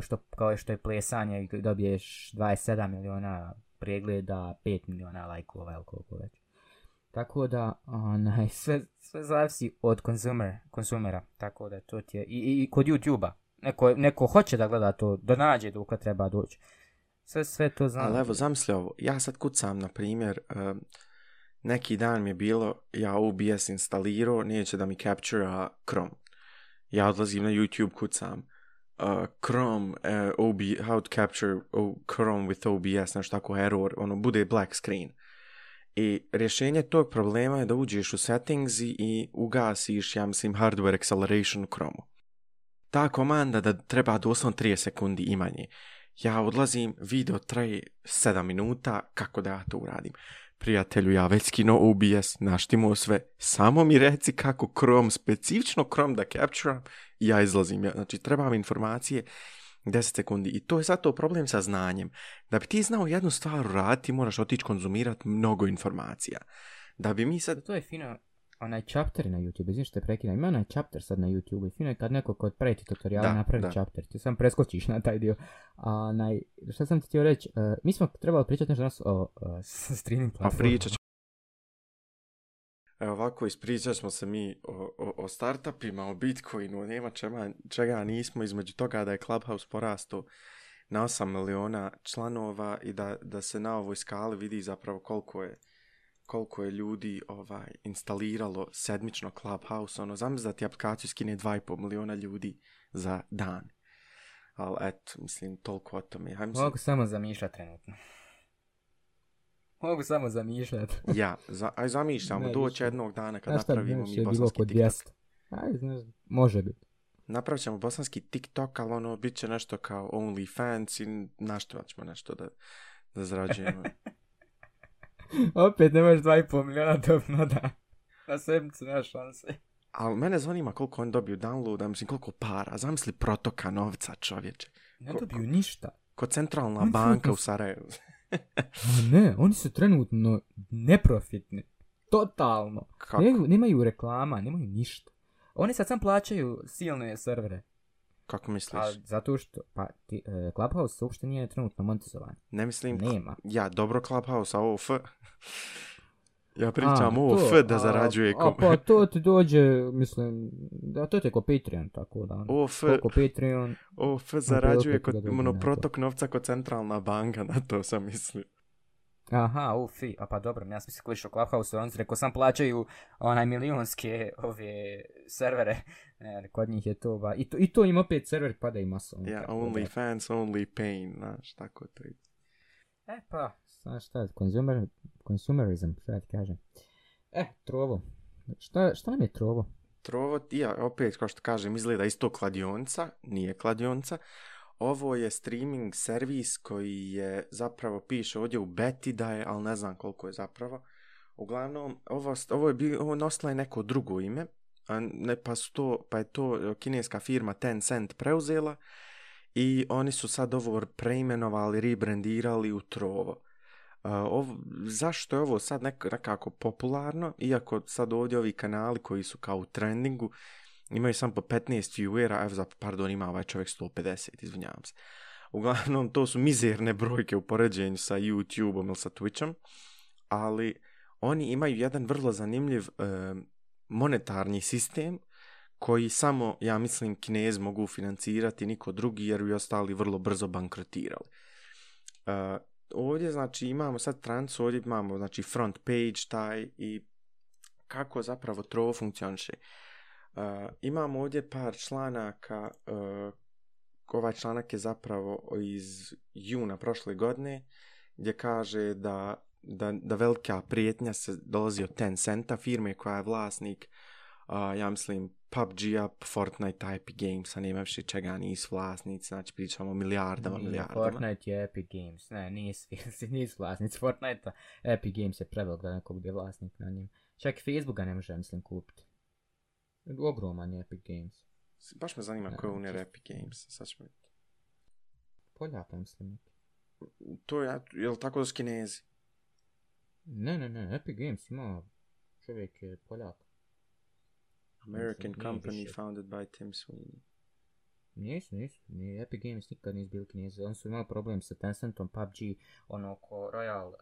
što kao što je plesanje i dobiješ 27 miliona pregleda, 5 miliona lajkova ili koliko već. Tako da, onaj, sve, sve zavisi od konsumer, konsumera, tako da to ti je, i, i kod YouTube-a, neko, neko hoće da gleda to, da nađe dok treba doći. Sve, sve to znam. Ali evo, zamisli ovo, ja sad kucam, na primjer, um, neki dan mi je bilo, ja OBS instalirao, neće da mi captura Chrome. Ja odlazim na YouTube, kucam uh, Chrome, eh, uh, OB, how to capture oh, Chrome with OBS, nešto tako error, ono, bude black screen. I rješenje tog problema je da uđeš u settings i ugasiš, ja mislim, hardware acceleration u Chrome. Ta komanda da treba doslovno 30 sekundi imanje. Ja odlazim, video traje 7 minuta, kako da ja to uradim? Prijatelju, ja već skino OBS, naštimo sve, samo mi reci kako Chrome, specifično Chrome da capturam i ja izlazim. Ja, znači, trebam informacije 10 sekundi. I to je zato problem sa znanjem. Da bi ti znao jednu stvar raditi, moraš otići konzumirati mnogo informacija. Da bi mi sad... To je fino, onaj chapter na YouTube, izviš te prekida, ima onaj chapter sad na YouTube, i fino je kad neko kod preti tutoriala napravi da. chapter, ti sam preskočiš na taj dio. A, onaj, šta sam ti htio reći, uh, mi smo trebali pričati nešto danas o uh, streaming platformu. A pričat Evo ovako, ispričali smo se mi o, o, o startupima, o Bitcoinu, nema čema, čega nismo između toga da je Clubhouse porasto na 8 miliona članova i da, da se na ovoj skali vidi zapravo koliko je koliko je ljudi ovaj instaliralo sedmično Clubhouse, ono, zamisli da ti aplikaciju skine 2,5 miliona ljudi za dan. Ali eto, mislim, toliko o tome. Ja mislim... Mogu samo zamišljati trenutno. Mogu samo zamišljati. ja, za, aj zamišljamo, doći jednog dana kad napravimo mi bosanski TikTok. Aj, znaš, može biti. Napravit ćemo bosanski TikTok, ali ono, bit će nešto kao OnlyFans i naštivat ćemo nešto da, da zarađujemo. Opet nemaš 2,5 miliona da. Na sedmicu nema šanse. Ali mene zanima koliko oni dobiju downloada, mislim koliko para. Zamisli protoka novca čovječe. Ne ko, dobiju ništa. Ko centralna oni banka u Sarajevu. ne, oni su trenutno neprofitni. Totalno. Kako? Nemaju, nemaju reklama, nemaju ništa. Oni sad sam plaćaju silne servere. Kako misliš? Pa, zato što, pa, ti, uh, Clubhouse uopšte nije trenutno monetizovan. Ne mislim, Nema. Ja, dobro Clubhouse, a ovo F. ja pričam ovo F da zarađuje. A, a, pa to ti dođe, mislim, da to ti je ko Patreon, tako da. Ovo F. Ko Patreon. Ovo F zarađuje kod monoprotok novca kod centralna banka, na to sam mislio. Aha, ufi, a pa dobro, ja sam se klišao Clubhouse, on se rekao, sam plaćaju onaj milijonske ove servere, ne, kod njih je to, ba, i to, i to im opet server pada i maso. Ja, yeah, only da. fans, only pain, znaš, tako to je. E pa, znaš šta, consumer, consumerism, šta ti kažem. E, trovo, šta, šta nam je trovo? Trovo, ja, opet, kao što kažem, izgleda isto kladionca, nije kladionca, Ovo je streaming servis koji je zapravo piše ovdje u beti da je, ali ne znam koliko je zapravo. Uglavnom, ovo, ovo je bilo, ovo nosila je neko drugo ime, a ne, pa, su to, pa je to e, kineska firma Tencent preuzela i oni su sad ovo preimenovali, rebrandirali u Trovo. E, uh, ovo, zašto je ovo sad nekako popularno, iako sad ovdje ovi kanali koji su kao u trendingu, imaju samo po 15 viewera, evo za, pardon, ima ovaj čovjek 150, izvinjavam se. Uglavnom, to su mizerne brojke u poređenju sa YouTube-om ili sa Twitchom, ali oni imaju jedan vrlo zanimljiv e, monetarni sistem koji samo, ja mislim, kinez mogu financirati, niko drugi, jer bi ostali vrlo brzo bankrotirali. E, ovdje, znači, imamo sad trans, ovdje imamo, znači, front page taj i kako zapravo trovo funkcioniše. Uh, Uh, imamo ovdje par članaka, uh, ovaj članak je zapravo iz juna prošle godine, gdje kaže da, da, da velika prijetnja se dolazi od Tencenta, firme koja je vlasnik, uh, ja mislim, PUBG-a, Fortnite, Epic Games, a nema više čega nisu vlasnici, znači pričamo o milijardama, nije, milijardama. Fortnite je Epic Games, ne, nisu, nisu vlasnici Fortnite, Epic Games je prevelik da nekog bude vlasnik na njim. Čak Facebooka ne može, mislim, kupiti. Ogroman je Epic Games. Baš me zanima ne, ko je unir Epic Games. Sad ćemo vidjeti. Poljaka mislim. To je, je li tako da skinezi? Ne, ne, ne. Epic Games ima čovjek je Poljak. American mislim, company više. founded by Tim Sweeney. Nisu, nisu. Nije, Epic Games nikad nisu bili kinezi. Oni su imali problem sa Tencentom, PUBG, ono ko Royal, uh,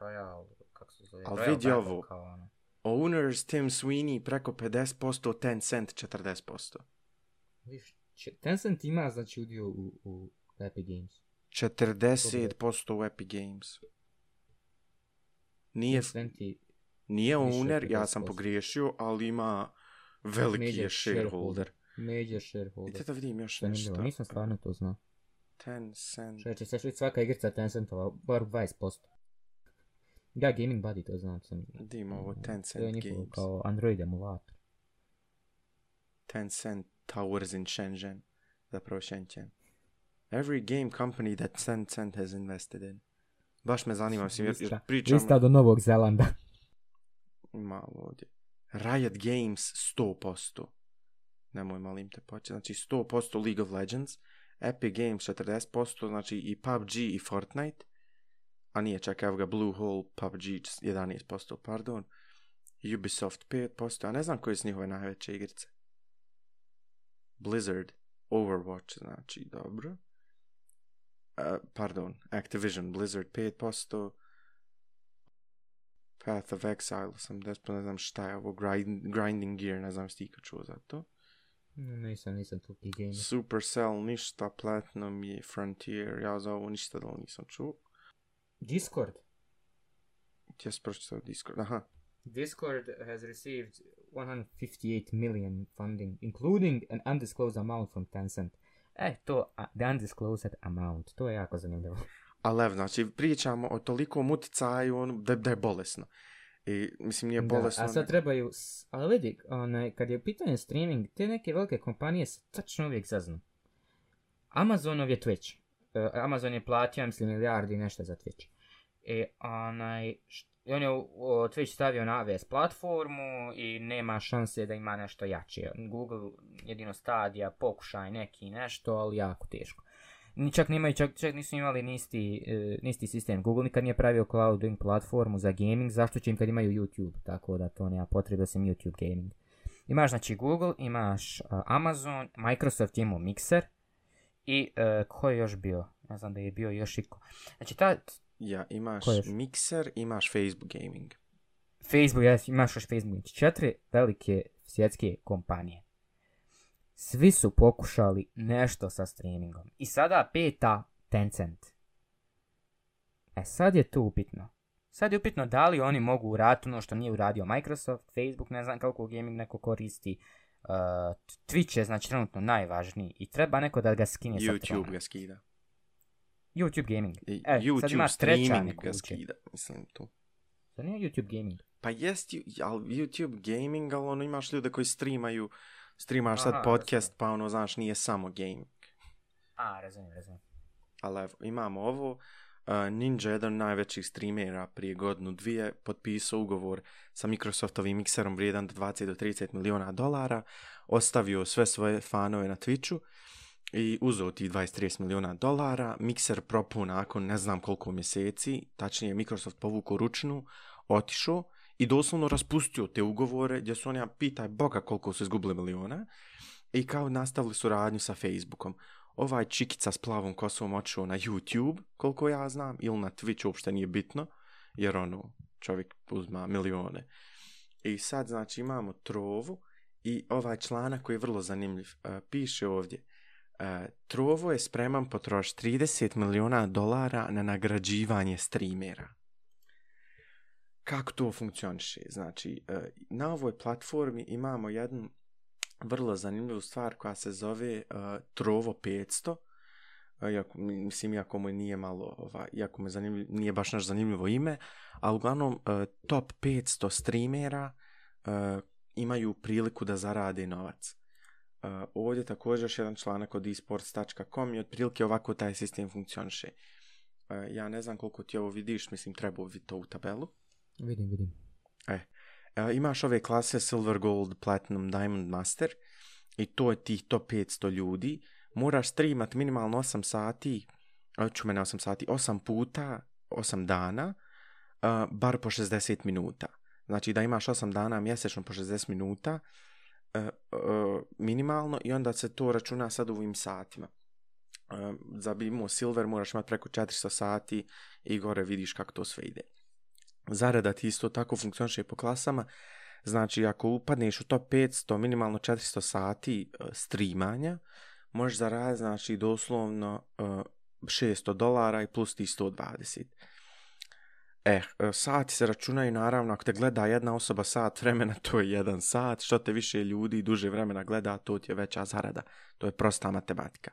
Royal, kako se zove? Ali vidi ovo. Kao ono. Owners Tim Sweeney preko 50%, Tencent 40%. Viš, Tencent ima znači udio u, u Epic Games. 40% u Epic Games. Nije, nije owner, ja sam pogriješio, ali ima veliki Major je shareholder. Major shareholder. Vidite da vidim još nešto. Nisam stvarno to znao. Tencent. Će se svaka igrica Tencentova, bar 20%. Da, Gaming Buddy, to znam sam. Da ima ovo Tencent Games. To je njihov kao Android emulator. Tencent Towers in Shenzhen. Zapravo Shenzhen. Every game company that Tencent has invested in. Baš me zanima, mislim, jer, jer pričam... Lista do Novog Zelanda. Malo ovdje. Riot Games 100%. Nemoj malim te početi. Znači 100% League of Legends. Epic Games 40%, znači i PUBG i Fortnite a nije čak evo ga Bluehole, PUBG 11%, pardon, Ubisoft 5%, a ne znam koje su njihove najveće igrice. Blizzard, Overwatch, znači, dobro. Uh, pardon, Activision, Blizzard 5%, Path of Exile sam despo, ne znam šta je ovo, grind, Grinding Gear, ne znam sti ikad čuo za to. Nisam, nisam tu gamer. Supercell, ništa, Platinum i Frontier, ja za ovo ništa da nisam čuo. Discord. Jes pročitao Discord, aha. Discord has received 158 million funding, including an undisclosed amount from Tencent. E, to, a, the undisclosed amount, to je jako zanimljivo. Ali evo, znači, pričamo o tolikom uticaju ono, da, da je bolesno. I, mislim, nije bolesno. Da, a sad trebaju, ali vidi, onaj, kad je u pitanju streaming, te neke velike kompanije se tačno uvijek zaznu. Amazonov je Twitch. E, Amazon je platio, mislim, milijardi i nešto za Twitch. E, onaj, i on je Twitch stavio na AWS platformu i nema šanse da ima nešto jače. Google jedino stadija, pokušaj neki nešto, ali jako teško. Ni čak nemaju, čak, čak nisu imali nisti, e, nisti sistem. Google nikad nije pravio clouding platformu za gaming, zašto će im kad imaju YouTube, tako da to nema potrebe sam YouTube gaming. Imaš znači Google, imaš uh, Amazon, Microsoft je imao Mixer i uh, ko je još bio? Ne znam da je bio još iko. Znači ta Ja, imaš Ko još? Mixer, imaš Facebook Gaming. Facebook, ja, imaš još Facebook, znači četiri velike svjetske kompanije. Svi su pokušali nešto sa streamingom. I sada peta Tencent. E sad je tu upitno. Sad je upitno da li oni mogu uraditi ono što nije uradio Microsoft, Facebook, ne znam kako gaming neko koristi. Uh, Twitch je znači trenutno najvažniji i treba neko da ga skine sa YouTube ga skida. YouTube gaming. E, sad YouTube ima treća streaming ga skida. Mislim, tu. Sad nije YouTube gaming. Pa jest, ali YouTube gaming, ali ono imaš ljude koji streamaju, streamaš sad podcast, pa ono, znaš, nije samo gaming. A, razumijem, razumijem. Ali evo, imamo ovo. Uh, Ninja, jedan najvećih streamera prije godinu dvije, potpisao ugovor sa Microsoftovim mikserom vrijedan do 20 do 30 miliona dolara, ostavio sve svoje fanove na Twitchu i uzeo ti 20-30 miliona dolara. Mixer propuo nakon ne znam koliko mjeseci, tačnije Microsoft povukao ručnu, otišao i doslovno raspustio te ugovore gdje su oni, ja pitaj Boga koliko su izgubili miliona i kao nastavili suradnju sa Facebookom ovaj čikica s plavom kosom otišao na YouTube, koliko ja znam, ili na Twitch, uopšte nije bitno, jer ono, čovjek uzma milione. I sad, znači, imamo trovu i ovaj članak koji je vrlo zanimljiv, e, piše ovdje, E, trovo je spreman potrošiti 30 miliona dolara na nagrađivanje streamera. Kako to funkcioniše? Znači, e, na ovoj platformi imamo jednu vrlo zanimljivu stvar koja se zove Trovo 500. Iako, mislim, iako mu nije malo, ovaj, iako mu zanimljiv, nije baš naš zanimljivo ime, ali uglavnom e, top 500 streamera uh, imaju priliku da zarade novac. Uh, ovdje također još jedan članak od esports.com i otprilike ovako taj sistem funkcioniše. Uh, ja ne znam koliko ti ovo vidiš, mislim treba vidjeti to u tabelu. Vidim, vidim. E, e, imaš ove klase Silver, Gold, Platinum, Diamond, Master i to je tih top 500 ljudi. Moraš streamat minimalno 8 sati, ću mene 8 sati, 8 puta, 8 dana, uh, bar po 60 minuta. Znači da imaš 8 dana mjesečno po 60 minuta uh, uh, minimalno i onda se to računa sad u ovim satima. Uh, za bi imao Silver moraš imati preko 400 sati i gore vidiš kako to sve ide zarada ti isto tako funkcioniše po klasama. Znači, ako upadneš u top 500, minimalno 400 sati uh, streamanja, možeš zaraditi, znači, doslovno uh, 600 dolara i plus ti 120. Eh, e, sati se računaju, naravno, ako te gleda jedna osoba sat vremena, to je jedan sat. Što te više ljudi duže vremena gleda, to ti je veća zarada. To je prosta matematika.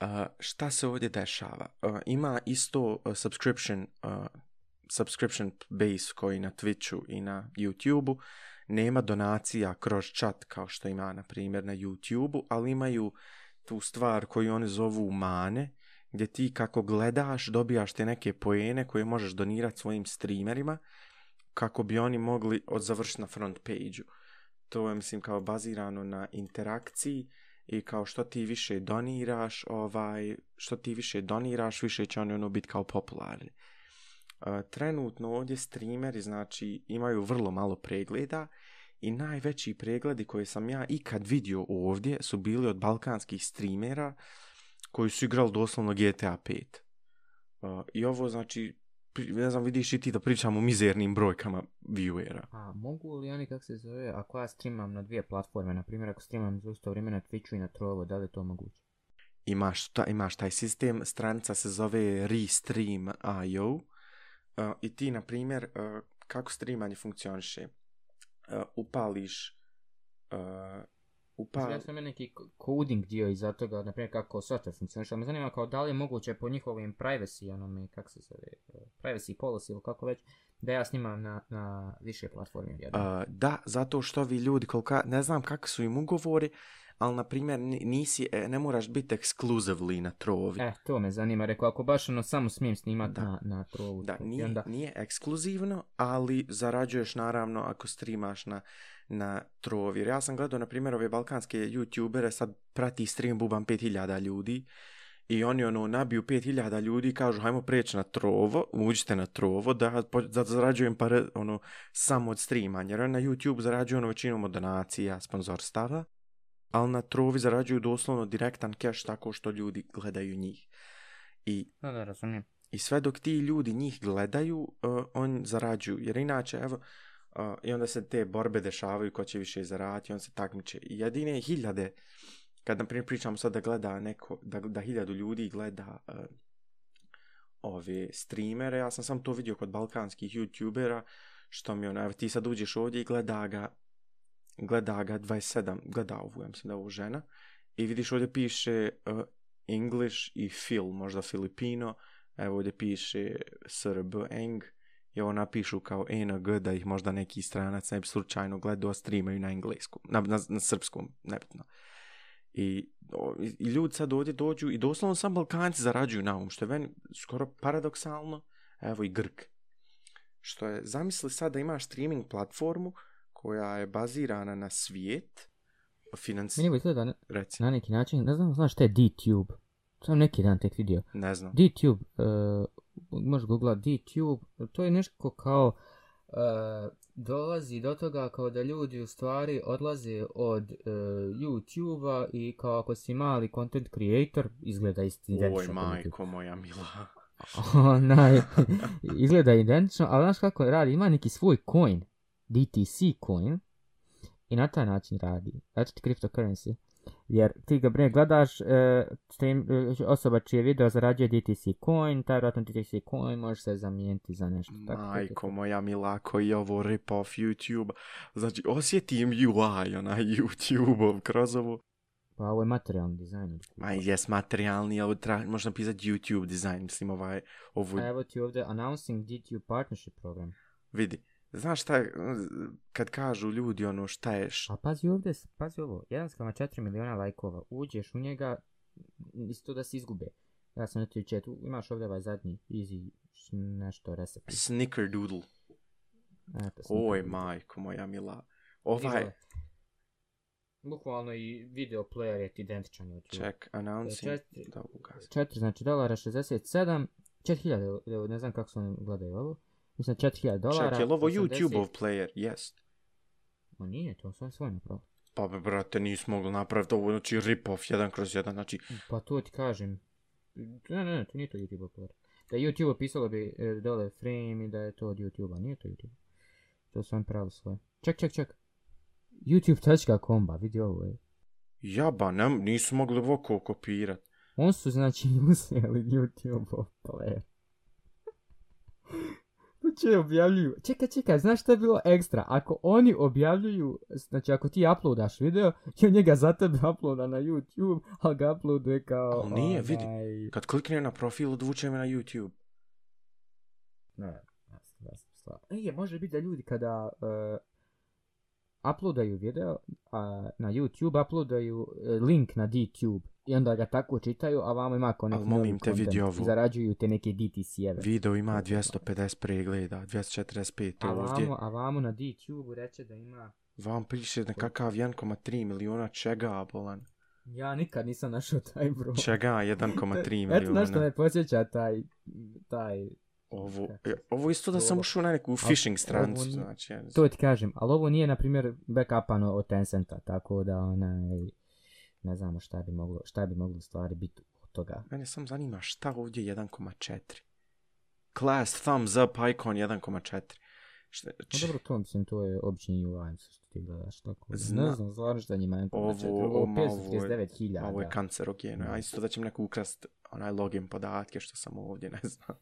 Uh, šta se ovdje dešava? Uh, ima isto uh, subscription uh, subscription base koji na Twitchu i na YouTubeu nema donacija kroz chat kao što ima na primjer na YouTubeu, ali imaju tu stvar koju oni zovu mane, gdje ti kako gledaš dobijaš te neke pojene koje možeš donirati svojim streamerima kako bi oni mogli odzavršiti na front page-u. To je mislim kao bazirano na interakciji i kao što ti više doniraš, ovaj, što ti više doniraš, više će oni ono biti kao popularni. E, trenutno ovdje streameri znači imaju vrlo malo pregleda i najveći pregledi koje sam ja ikad vidio ovdje su bili od balkanskih streamera koji su igrali doslovno GTA 5. Uh, I ovo znači ne znam, vidiš i ti da pričamo o mizernim brojkama viewera. A mogu li oni, kako se zove, ako ja streamam na dvije platforme, na primjer ako streamam za isto vrijeme na Twitchu i na Trovo, da li je to moguće? Imaš, ta, imaš taj sistem, stranica se zove Restream.io uh, i ti, na primjer, uh, kako streamanje funkcioniše? Uh, upališ uh, upal... Ja sam neki coding dio iza toga, na primjer kako software funkcioniše, ali me zanima kao da li je moguće po njihovim privacy, onome, kako se zove, uh, privacy policy ili kako već, da ja snimam na, na više platforme. jedno. Uh, da, zato što vi ljudi, kolika, ne znam kakvi su im ugovori, ali, na primjer, ni- nisi, e, ne moraš biti exclusively na trovi. E, to me zanima, rekao, ako baš ono samo smijem snimat Da. na, na Trovu. Da, nije, onda, nije ekskluzivno, ali zarađuješ naravno ako streamaš na, na trovi. Jer ja sam gledao, na primjer, ove balkanske youtubere, sad prati stream bubam 5000 ljudi i oni ono nabiju 5000 ljudi i kažu hajmo preći na trovo, uđite na trovo da, da zarađujem pare ono, samo od streamanja. Jer na YouTube zarađuju ono većinom od donacija, sponzorstava, ali na trovi zarađuju doslovno direktan cash tako što ljudi gledaju njih. I da, da, razumijem. i sve dok ti ljudi njih gledaju, uh, on zarađuju. Jer inače, evo, uh, i onda se te borbe dešavaju ko će više zaraditi, on se takmiče. I jedine hiljade, kad na primjer pričamo sad da gleda neko, da, da hiljadu ljudi gleda uh, ove streamere, ja sam sam to vidio kod balkanskih youtubera, što mi ono, evo ti sad uđeš ovdje i gleda ga, gleda ga 27, gleda ovu, ja mislim da je ovo žena, i vidiš ovdje piše uh, English i Phil, možda Filipino, evo ovdje piše SRB Eng, i ovo napišu kao ENG da ih možda neki stranac ne bi slučajno gledao, streamaju na engleskom, na, na, na srpskom, nebitno. I, o, i, ljudi sad ovdje dođu i doslovno sam Balkanci zarađuju na ovom, što je meni skoro paradoksalno, evo i Grk. Što je, zamisli sad da imaš streaming platformu koja je bazirana na svijet, financi... Meni ovo izgleda Reci, na neki način, ne znam, znaš šta je DTube? Sam neki dan tek vidio. ne znam. DTube, uh, možeš googlat DTube, to je nešto kao uh, dolazi do toga kao da ljudi u stvari odlaze od uh, YouTube-a i kao ako si mali content creator, izgleda isti Oj, identično. YouTube. majko moja mila. Onaj, izgleda identično, ali znaš kako radi, ima neki svoj coin, DTC coin, i na taj način radi. Znači ti cryptocurrency. Jer ti ga bre gledaš, e, stream, e, osoba čije video zarađuje DTC coin, taj vratno DTC coin može se zamijeniti za nešto. Tako Majko moja mila, koji je ovo rip off YouTube. Znači, osjetim UI, onaj YouTube-ov kroz ovo. Pa ovo je materijalni dizajn. Ma jes materijalni, ali tra, možda napisati YouTube dizajn, mislim ovaj, ovu, evo ti ovdje announcing DTube partnership program. vidi. Znaš šta je, kad kažu ljudi ono šta je, š, A pazi ovdje, pazi ovo, 1,4 miliona lajkova, uđeš u njega, isto da se izgube. Ja sam netio chat, u- imaš ovdje ovaj zadnji, easy, nešto recipe. snickerdoodle. Eto, Oj, majko moja mila. Ovaj. Bukvalno i video player je identičan YouTube. check, announcing, Četiri. da ugasim. 4, znači dolara 67, 4000, evo, ne znam kako se oni gledaju ovo. Mislim 4000 dolara. Ček, je li ovo 80 YouTube-ov player? Jest. Ma nije, to sam svoj napravio. Pa be, brate, nismo mogli napraviti ovo, znači rip-off, jedan kroz jedan, znači, Pa to ti kažem. Ne, ne, ne, to nije to YouTube player. Da YouTube pisalo bi e, dole frame i da je to od YouTube-a, nije to YouTube. To sam pravilo svoje. Ček, ček, ček. YouTube.com, ba, vidi ovo je. jaba, ne, nisu mogli ovo kopirat. On su znači uzeli YouTube player. Znači objavljuju. Čekaj, čekaj, znaš šta je bilo ekstra? Ako oni objavljuju, znači ako ti uploadaš video, i on njega za tebe uploada na YouTube, ali ga uploaduje kao... Ali nije, vidi. onaj- Kad klikne na profil, odvuče me na YouTube. Ne, jasno, jasno, stvar. E, je, može biti da ljudi kada uh, uploadaju video a, na YouTube, uploadaju e, link na DTube i onda ga tako čitaju, a vamo ima kao neki molim te, vidi ovo. zarađuju te neke DTC-eve. Video ima 250 pregleda, 245 A ovdje. vamo, a vamo na DTube reče da ima... Vam piše nekakav 1,3 miliona čega, bolan. Ja nikad nisam našao taj broj. Čega 1,3 Eto na što miliona. me posjeća taj, taj, Ovo, ovo isto da sam ušao na neku phishing stranicu, ovo znači. ja- to ti kažem, ali ovo nije, na primjer, backupano od Tencenta, tako da, onaj, ne znamo šta bi moglo, šta bi moglo stvari biti od toga. Mene sam zanima šta ovdje 1,4. class thumbs up icon 1,4. Šta, No č- dobro, to mislim, to je obični UI, što ti gledaš tako. Zna- Ne znam, stvarno šta njima je Ovo- ovo, ovo- ovo ovo je- 539.000. Ovo je kancerogeno. Da. A isto da će mi neko ukrast onaj login podatke što sam ovdje, ne znam.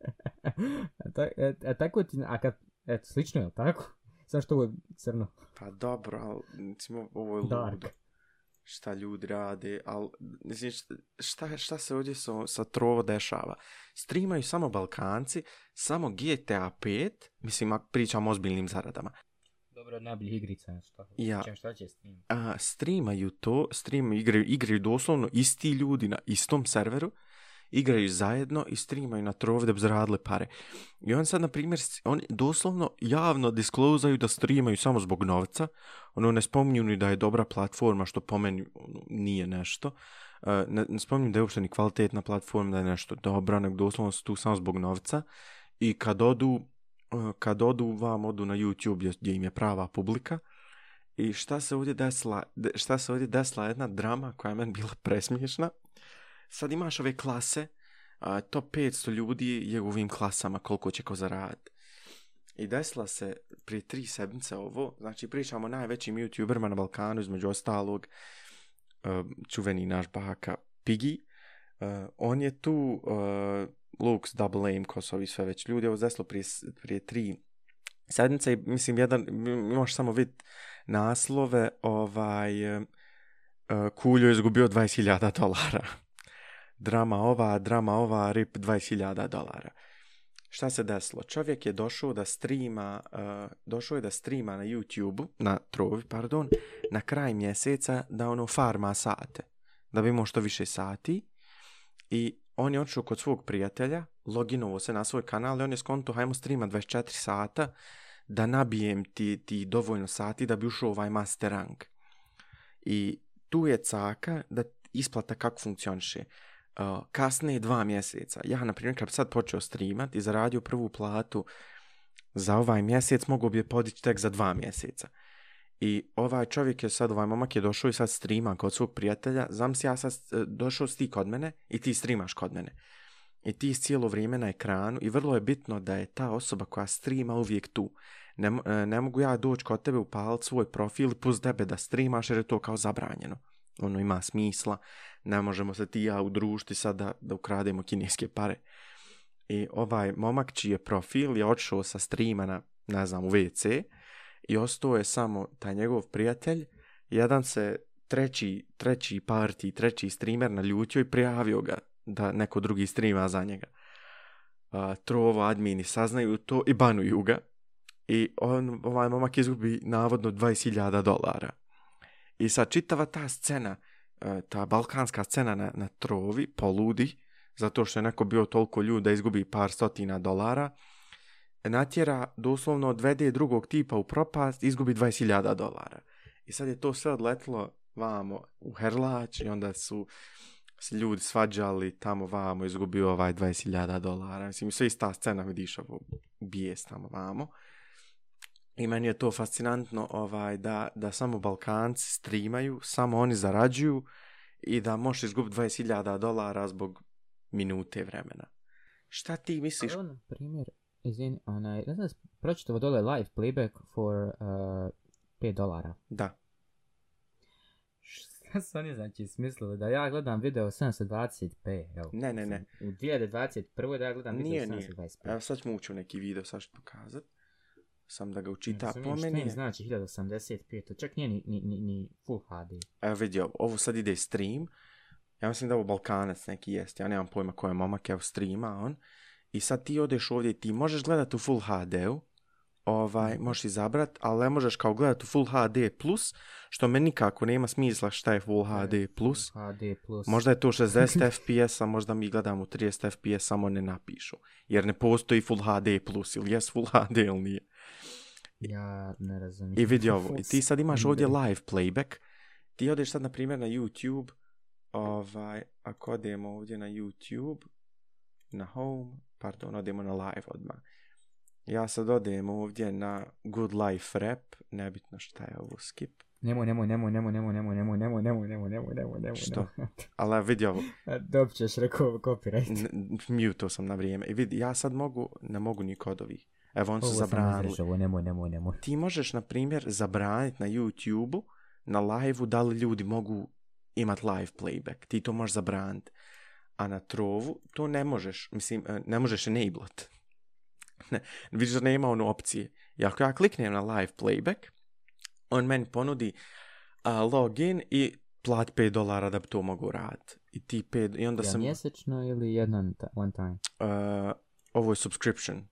a, ta, e, a tako ti, a kad, eto, slično je, tako? Samo što ovo je crno. Pa dobro, ali mislim, ovo je Dark. Šta ljudi rade, ali mislim, šta- šta, šta se ovdje sa, sa trovo dešava? Streamaju samo Balkanci, samo GTA 5, mislim, ako pričam o ozbiljnim zaradama. Dobro, od najboljih igrica, tako. Ja. Čem, šta će s tim? A, streamaju to, streamaju, igraju, igraju doslovno isti ljudi na istom serveru, igraju zajedno i streamaju na Trovu da bi zaradile pare. I on sad, na primjer, oni doslovno javno disklozaju da streamaju samo zbog novca, ono ne spominju ni da je dobra platforma, što po meni ono, nije nešto, E, ne, ne spominju da je uopšte ni kvalitetna platforma, da je nešto dobra, nego doslovno su tu samo zbog novca. I kad odu, e, kad odu vam, odu na YouTube gdje- im je prava publika, i šta se ovdje desila, šta se ovdje desila? Jedna drama koja je meni bila presmiješna. Sad imaš ove klase, a, top 500 ljudi je u ovim klasama koliko će ko zarad. I desila se prije tri sedmice ovo, znači pričamo o najvećim youtuberima na Balkanu, između ostalog a, čuveni naš baka Piggy. a, on je tu, a, Lux, Double Aim, ko su ovi sve već ljudi, ovo desilo prije, prije tri sedmice i mislim jedan, imaš samo vid naslove, ovaj, Kuljo je izgubio 20.000 dolara. Drama ova, drama ova, rip 20.000 dolara. Šta se desilo? Čovjek je došao da streama, uh, eh, došao je da streama na YouTube, na Trovi, pardon, na kraj mjeseca da ono farma sate. Da bi imao što više sati. I on je odšao kod svog prijatelja, loginovo se na svoj kanal i on je skonto, hajmo streama 24 sata da nabijem ti, ti dovoljno sati da bi ušao ovaj master rank. I tu je caka da isplata kako funkcioniše. Uh, kasne dva mjeseca. Ja, na primjer, kad bi sad počeo streamat i zaradio prvu platu za ovaj mjesec, mogu bi je podići tek za dva mjeseca. I ovaj čovjek je sad, ovaj momak je došao i sad streama kod svog prijatelja. Znam si ja sad e, došao si ti kod mene i ti streamaš kod mene. I ti cijelo vrijeme na ekranu i vrlo je bitno da je ta osoba koja streama uvijek tu. Ne, e, ne mogu ja doći kod tebe upaliti svoj profil plus tebe da streamaš jer je to kao zabranjeno. Ono ima smisla, ne možemo se ti ja udružiti sada da, da ukrademo kineske pare. I ovaj momak čiji je profil je odšao sa streama na, ne znam, u WC i ostao je samo taj njegov prijatelj, jedan se treći, treći parti, treći streamer naljutio i prijavio ga da neko drugi streama za njega. Uh, trovo admini saznaju to i banuju ga. I on, ovaj momak izgubi navodno 20.000 dolara. I sad čitava ta scena, e, ta balkanska scena na, na trovi poludi, zato što je neko bio toliko ljud da izgubi par stotina dolara, natjera, doslovno odvede drugog tipa u propast, izgubi 20.000 dolara. I sad je to sve odletlo vamo u Herlač i onda su se ljudi svađali tamo vamo, izgubio ovaj 20.000 dolara. Mislim, sve ista scena vidiš ovo bijes tamo vamo. I meni je to fascinantno ovaj, da, da samo Balkanci streamaju, samo oni zarađuju i da možeš izgubiti 20.000 dolara zbog minute vremena. Šta ti misliš? Ali on, primjer, izvini, onaj, ne znam, pročitavo dole live playback for uh, 5 dolara. Da. Šta su oni znači smislili da ja gledam video 720p, jel? Ne, ne, ne. U 2021. da ja gledam Nije, video nije. 720p. Evo sad ćemo ući u neki video, sad ću pokazat. Sam da ga učita. Po meni je... znači 1080p, to čak nije ni, ni, ni, ni full HD. Evo vidi ovo, sad ide stream. Ja mislim da ovo Balkanac neki jest. Ja nemam pojma ko je momak, evo streama on. I sad ti odeš ovdje ti možeš gledati u Full HD-u. Ovaj, možeš izabrat, ali ne možeš kao gledati u Full HD+, što meni nikako nema smisla šta je Full HD+. HD plus. Možda je to 60 fps, a možda mi gledamo u 30 fps, samo ne napišu. Jer ne postoji Full HD+, ili jes Full HD ili nije. Ja ne razumijem. I vidi ovo, i ti sad imaš ovdje live playback, ti odeš sad na primjer na YouTube, ovaj, ako odemo ovdje na YouTube, na home, pardon, odemo na live odmah. Ja sad odem ovdje na Good Life Rap, nebitno šta je ovo skip. Nemoj, nemoj, nemoj, nemoj, nemoj, nemoj, nemoj, nemoj, nemoj, nemoj, nemoj, nemoj, nemoj. Što? Ali vidi ovo, Dobit ćeš rekao copyright. mute sam na vrijeme. I vidi, ja sad mogu, ne mogu ni kod ovih. Evo, on su Ovo zabranili. ovo nemoj, nemoj, nemoj. Ti možeš, na primjer, zabraniti na YouTube-u, na live-u, da li ljudi mogu imat live playback. Ti to možeš zabraniti. A na trovu to ne možeš, mislim, e, ne možeš enablet. Ne, vidiš da nema ono opcije. I ako ja kliknem na live playback, on meni ponudi uh, login i plat 5 dolara da bi to mogu raditi. I ti 5, i onda Ja sam... mjesečno ili jedan one time? uh, ovo je subscription.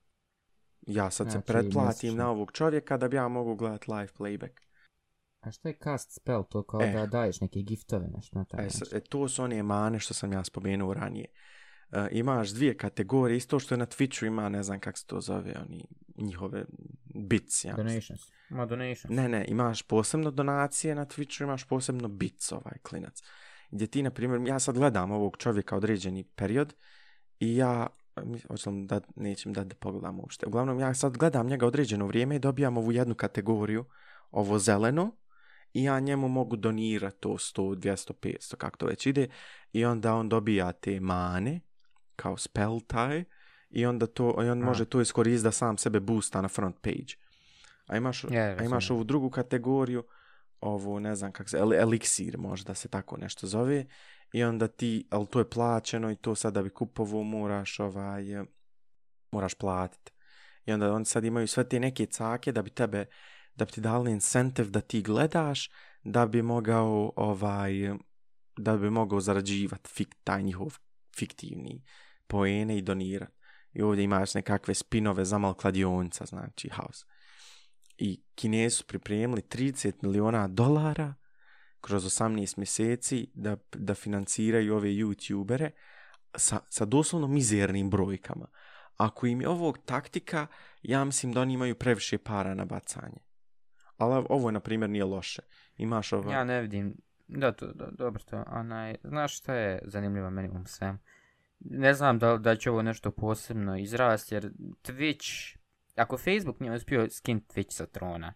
Ja sad se Znači, pretplatim mjesečno. na ovog čovjeka da bi ja mogu gledat live playback. A što je cast spell? To kao E. da daješ neke giftove, nešto na taj E, način. e, to su one mane što sam ja spomenuo ranije. E, imaš dvije kategorije, isto što je na Twitchu ima, ne znam kako se to zove, oni njihove bits. Ja. Donations. Ma donations. Ne, ne, imaš posebno donacije na Twitchu, imaš posebno bits ovaj klinac. Gdje ti, na primjer, ja sad gledam ovog čovjeka određeni period i ja, mi- hoćem da, nećem da, da pogledam uopšte. Uglavnom, ja sad gledam njega određeno vrijeme i dobijam ovu jednu kategoriju, ovo zeleno, i ja njemu mogu donirati to 100, 200, 500, kako to već ide, i onda on dobija te mane, kao spell taj, i onda to, i on A. može to iskoristiti da sam sebe boosta na front page. A imaš, Je, a imaš ovu drugu kategoriju, ovo ne znam kako se, el- eliksir možda se tako nešto zove, i onda ti, ali to je plaćeno i to sad da bi kupovo moraš ovaj, eh, moraš platiti. I onda oni sad imaju sve te neke cake da bi tebe, da bi ti dali incentive da ti gledaš, da bi mogao ovaj, da bi mogao zarađivati fik, taj njihov fiktivni poene i donirat. I ovdje imaš nekakve spinove za mal kladionica, znači house. I Kinezi su pripremili 30 miliona dolara kroz 18 mjeseci da, da financiraju ove youtubere sa, sa doslovno mizernim brojkama. Ako im je ovog taktika, ja mislim da oni imaju previše para na bacanje. Ali ovo, na primjer, nije loše. Imaš ovo... Ja ne vidim. Da, to, do, dobro to. Onaj, znaš šta je zanimljivo meni u svemu? Ne znam da, da će ovo nešto posebno izrasti, jer Twitch, ako Facebook nije uspio skin Twitch sa trona,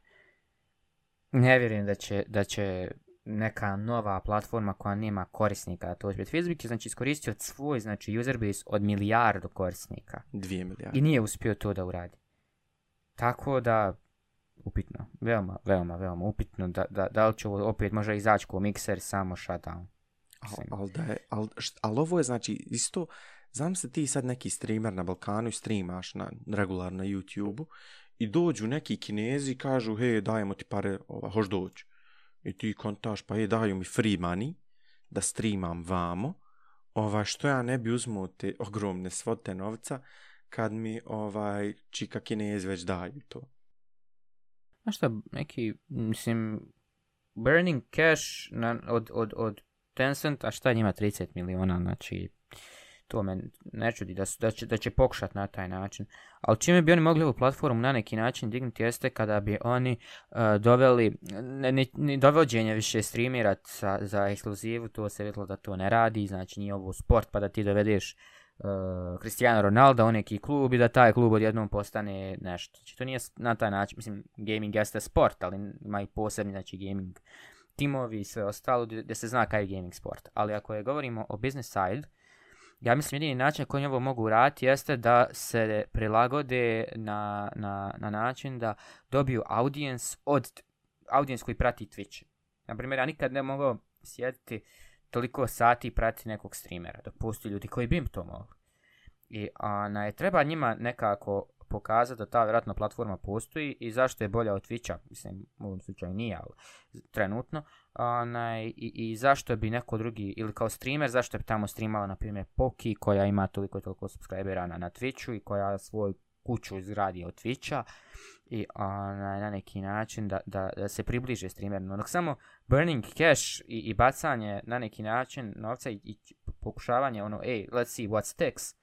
ne vjerujem da će, da će neka nova platforma koja nema korisnika to uspjeti. Facebook je znači iskoristio svoj znači user base od milijardu korisnika Dvije milijarde. i nije uspio to da uradi. Tako da, upitno, veoma, veoma, veoma upitno da, da, da li će ovo opet možda izaći ko mikser samo shutdown. Al, al da je, al, št, al ovo je znači isto, znam se ti sad neki streamer na Balkanu i streamaš na, regularno na YouTube-u i dođu neki kinezi i kažu, hej, dajemo ti pare, ova, hoš doći. I ti kontaš, pa je, daju mi free money da streamam vamo, ovaj, što ja ne bi uzmuo te ogromne svote novca kad mi ovaj čika kinez već daju to. Znaš šta, neki, mislim, burning cash na, od, od, od Tencent, a šta njima 30 miliona, znači, to me ne čudi da, su, da, će, da će pokušat na taj način. Ali čime bi oni mogli ovu platformu na neki način dignuti jeste kada bi oni uh, doveli, ne, ne, ne dovođenje više streamera sa, za ekskluzivu, to se vidjelo da to ne radi, znači nije ovo sport pa da ti dovedeš uh, Cristiano Ronaldo u neki klub i da taj klub odjednom postane nešto. Znači to nije na taj način, mislim, gaming jeste sport, ali ima i posebni, znači, gaming timovi i sve ostalo gdje gdje se zna kaj je gaming sport. Ali ako je govorimo o business side, ja mislim jedini način koji ovo mogu uraditi jeste da se prilagode na, na, na način da dobiju audience od audience koji prati Twitch. Na primjer, ja nikad ne mogu sjediti toliko sati i pratiti nekog streamera, Dopusti postoji ljudi koji bi im to mogli. I onaj, treba njima nekako pokazati da ta vjerojatno platforma postoji i zašto je bolja od Twitcha, mislim u ovom slučaju nije, ali trenutno, onaj, i, i zašto bi neko drugi, ili kao streamer, zašto bi tamo streamala, na primjer, Poki, koja ima toliko i toliko subscribera na, na Twitchu i koja svoj kuću izgradi od Twitcha i onaj, na neki način da, da, da se približe streamerima. Dok ono, samo burning cash i, i bacanje na neki način novca i, i pokušavanje ono, ej, let's see what sticks,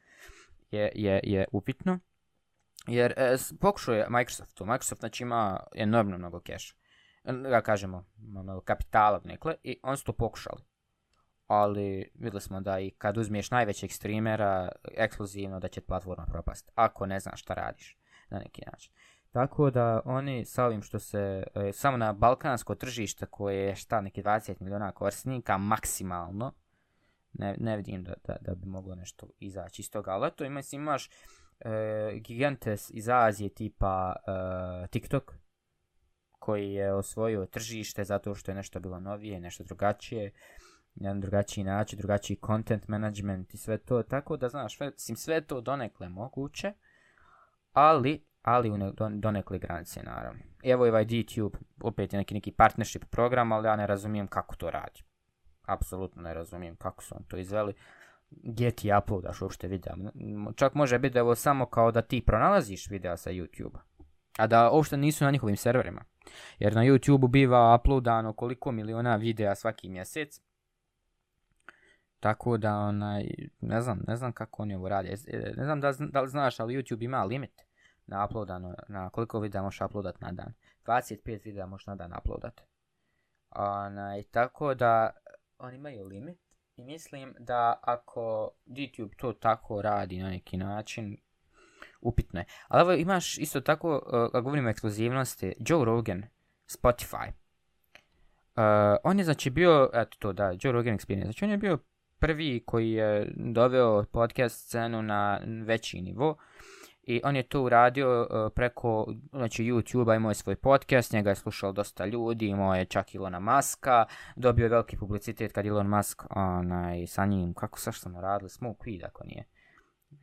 je, je, je upitno. Jer e, pokušao je Microsoft to. Microsoft znači ima enormno mnogo keša. E, da kažemo, ono, kapitala nekle i oni su to pokušali. Ali vidjeli smo da i kad uzmiješ najvećeg streamera ekskluzivno da će platforma propast. Ako ne znaš šta radiš. na neki način. Tako da oni sa ovim što se, e, samo na balkansko tržište koje je šta neki 20 miliona korisnika maksimalno, ne, ne vidim da, da, da bi moglo nešto izaći iz toga. Ali to ima, imaš e, iz Azije tipa e, TikTok, koji je osvojio tržište zato što je nešto bilo novije, nešto drugačije, jedan drugačiji način, drugačiji content management i sve to. Tako da, znaš, sve, sve to donekle moguće, ali ali u ne, don, donekle granice, naravno. Evo je ovaj DTube, opet je neki, neki partnership program, ali ja ne razumijem kako to radi. Apsolutno ne razumijem kako su on to izveli. Gdje ti uploadaš uopšte videa? Čak može biti da ovo samo kao da ti pronalaziš videa sa YouTube. A da uopšte nisu na njihovim serverima. Jer na YouTube biva uploadano koliko miliona videa svaki mjesec. Tako da onaj, ne znam, ne znam kako oni ovo rade. E, ne znam da, da li znaš, ali YouTube ima limit na uploadano, na koliko videa možeš uploadat na dan. 25 videa možeš na dan uploadat. Onaj, tako da oni imaju limit i mislim da ako YouTube to tako radi na neki način, upitno je. Ali evo imaš isto tako, uh, kad govorimo o ekskluzivnosti, Joe Rogan, Spotify. Uh, on je znači bio, eto to da, Joe Rogan Experience, znači on je bio prvi koji je doveo podcast scenu na veći nivo. Uh, I on je to uradio uh, preko znači, YouTube-a, imao je svoj podcast, njega je slušalo dosta ljudi, imao je čak Ilona Maska, dobio je veliki publicitet kad Elon Musk onaj, sa njim, kako sa što radili, Smoke Weed ako nije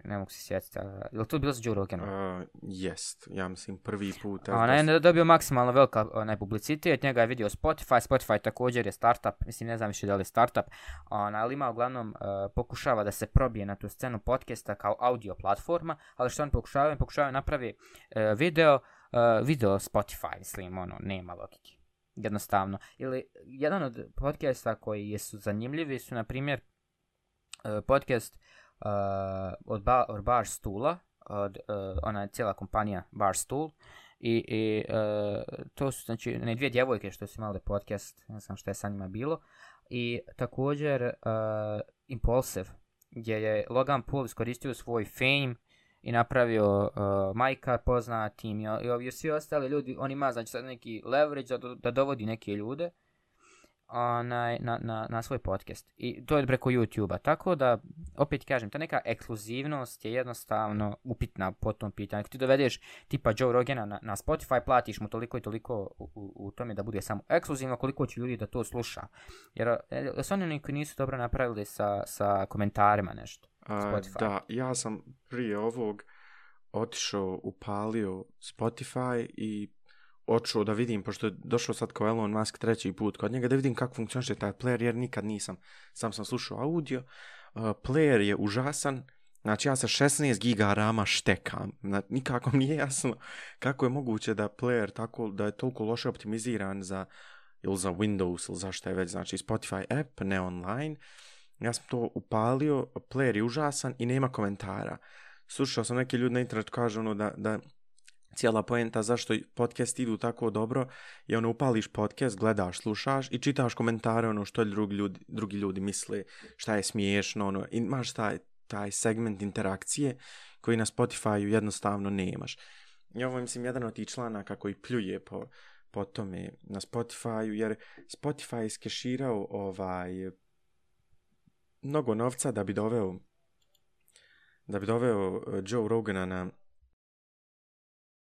ne mogu se sjetiti, je li to bilo sa Joe Roganom? Uh, jest, ja mislim prvi put. A ona je dobio maksimalno velika onaj, publicitet, njega je vidio Spotify, Spotify također je startup, mislim ne znam više da li je startup, ona, ali ima uglavnom uh, pokušava da se probije na tu scenu podcasta kao audio platforma, ali što on pokušava, pokušava napravi uh, video, uh, video Spotify, mislim, ono, nema logike. Jednostavno. Ili jedan od podcasta koji su zanimljivi su, na primjer, uh, podcast uh, Eh, od, ba, od Bar Stula, od, uh, ona je cijela kompanija Bar Stool, i, i uh, to su znači ne dvije djevojke što su imale podcast, ne znam šta je sa njima bilo, i također uh, Impulsive, gdje je Logan Paul iskoristio svoj fame i napravio uh, majka poznatim i, i, i svi ostali ljudi, on ima znači sad neki leverage da, da dovodi neke ljude, onaj, na, na, na svoj podcast. I to je preko YouTube-a. Tako da, opet kažem, ta neka ekskluzivnost je jednostavno upitna po tom pitanju. Ako ti dovedeš tipa Joe Rogana na, na Spotify, platiš mu toliko i toliko u, u, u tome da bude samo ekskluzivno, koliko će ljudi da to sluša. Jer, su oni neki nisu dobro napravili sa, sa komentarima nešto. Spotify. A, da, ja sam prije ovog otišao, upalio Spotify i očuo da vidim, pošto je došao sad kao Elon Musk treći put kod njega, da vidim kako funkcioniše taj player, jer nikad nisam. Sam sam slušao audio. Uh, player je užasan. Znači ja sa 16 giga rama štekam. Znači, nikako mi je jasno kako je moguće da player tako, da je toliko loše optimiziran za ili za Windows ili za što je već, znači Spotify app, ne online. Ja sam to upalio, player je užasan i nema komentara. Slušao sam neke ljudi na internetu kažu ono da, da cijela poenta zašto podcast idu tako dobro je ono upališ podcast, gledaš, slušaš i čitaš komentare ono što drugi ljudi, drugi ljudi misle, šta je smiješno, ono, imaš taj, taj segment interakcije koji na Spotify jednostavno nemaš. I ovo je, mislim, jedan od tih članaka koji pljuje po, po tome na Spotify, jer Spotify je skeširao ovaj, mnogo novca da bi doveo da bi doveo eh, Joe Rogana na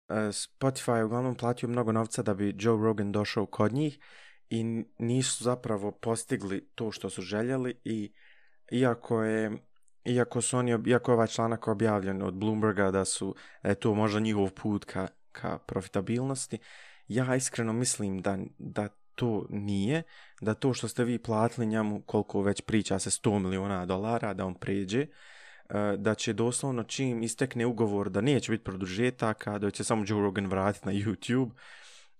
Eh, Spotify uglavnom platio mnogo novca da bi Joe Rogan došao kod njih i nisu zapravo postigli to što su željeli i iako je iako su oni iako je ovaj članak objavljen od Bloomberga da su e, to možda njihov put ka, ka profitabilnosti ja iskreno mislim da, da to nije da to što ste vi platili njemu koliko već priča se 100 miliona dolara da on pređe uh, E, da će doslovno čim istekne ugovor da neće biti produžetaka, da će samo Joe Rogan vratiti na YouTube,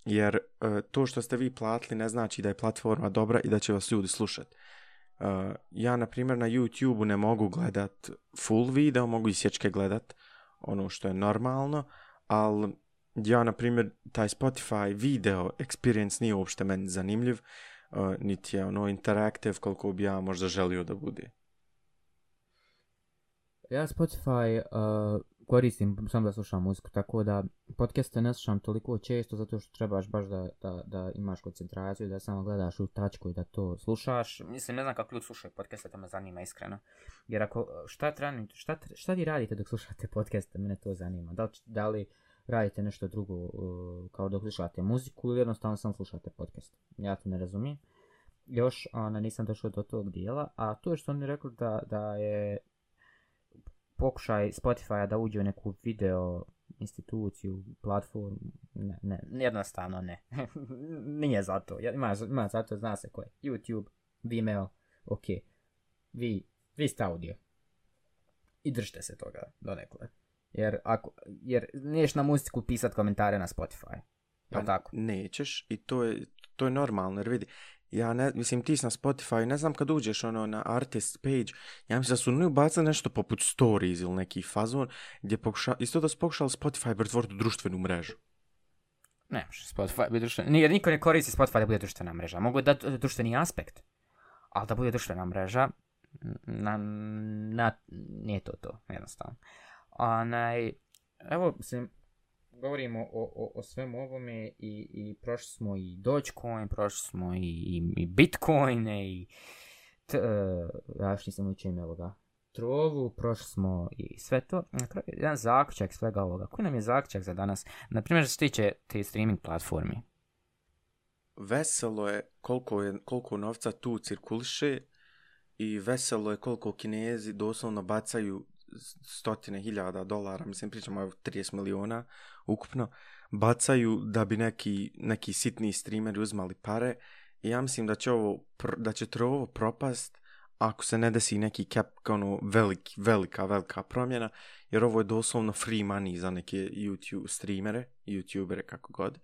jer e, to što ste vi platili ne znači da je platforma dobra i da će vas ljudi slušati. Uh, e, ja, na primjer, na YouTube-u ne mogu gledat full video, mogu i sječke gledat, ono što je normalno, ali ja, na primjer, taj Spotify video experience nije uopšte meni zanimljiv, uh, niti je ono interactive koliko bi ja možda želio da bude. Ja Spotify uh, koristim samo da slušam muziku, tako da podcaste ne slušam toliko često zato što trebaš baš da, da, da imaš koncentraciju, da samo gledaš u tačku i da to slušaš. Mislim, ne znam kako ljudi slušaju podcaste, to me zanima iskreno. Jer ako, šta, trani, šta, šta vi radite dok slušate podcaste, mene to zanima. Da li, da li radite nešto drugo uh, kao dok slušate muziku ili jednostavno samo slušate podcast. Ja to ne razumijem. Još ona, nisam došao do tog dijela, a to je što oni rekli da, da je pokušaj Spotify da uđe u neku video instituciju, platformu, ne, ne, jednostavno ne. Nije zato, ima, ima zato, zna se ko je. YouTube, Vimeo, ok. Vi, vi ste audio. I držite se toga do nekole. Jer, ako, jer niješ na muziku pisat komentare na Spotify. Pa tako? Nećeš i to je, to je normalno, jer vidi, ja ne, mislim ti na Spotify, ne znam kad uđeš ono na artist page, ja mislim da su oni ubacili nešto poput stories ili neki fazon, gdje pokuša, isto da su pokušali Spotify pretvoriti u društvenu mrežu. Ne, Spotify bi društvena, nije, niko ne koristi Spotify da bude društvena mreža, mogu da društveni aspekt, ali da bude društvena mreža, na, na, nije to to, jednostavno. Onaj, evo, mislim, govorimo o, o, o svemu ovome i, i prošli smo i Dogecoin, prošli smo i, i, i Bitcoin i t, uh, ja još nisam ime ovoga trovu, prošli smo i sve to. Na kraju, jedan zaključak svega ovoga. Koji nam je zaključak za danas? Naprimjer, što se tiče te streaming platformi. Veselo je koliko, je koliko novca tu cirkuliše i veselo je koliko kinezi doslovno bacaju stotine hiljada dolara, mislim pričamo o 30 miliona ukupno, bacaju da bi neki, neki sitni streameri uzmali pare i ja mislim da će ovo, da će to ovo propast ako se ne desi neki cap, ono, veliki, velika, velika promjena, jer ovo je doslovno free money za neke YouTube streamere, youtubere, kako god.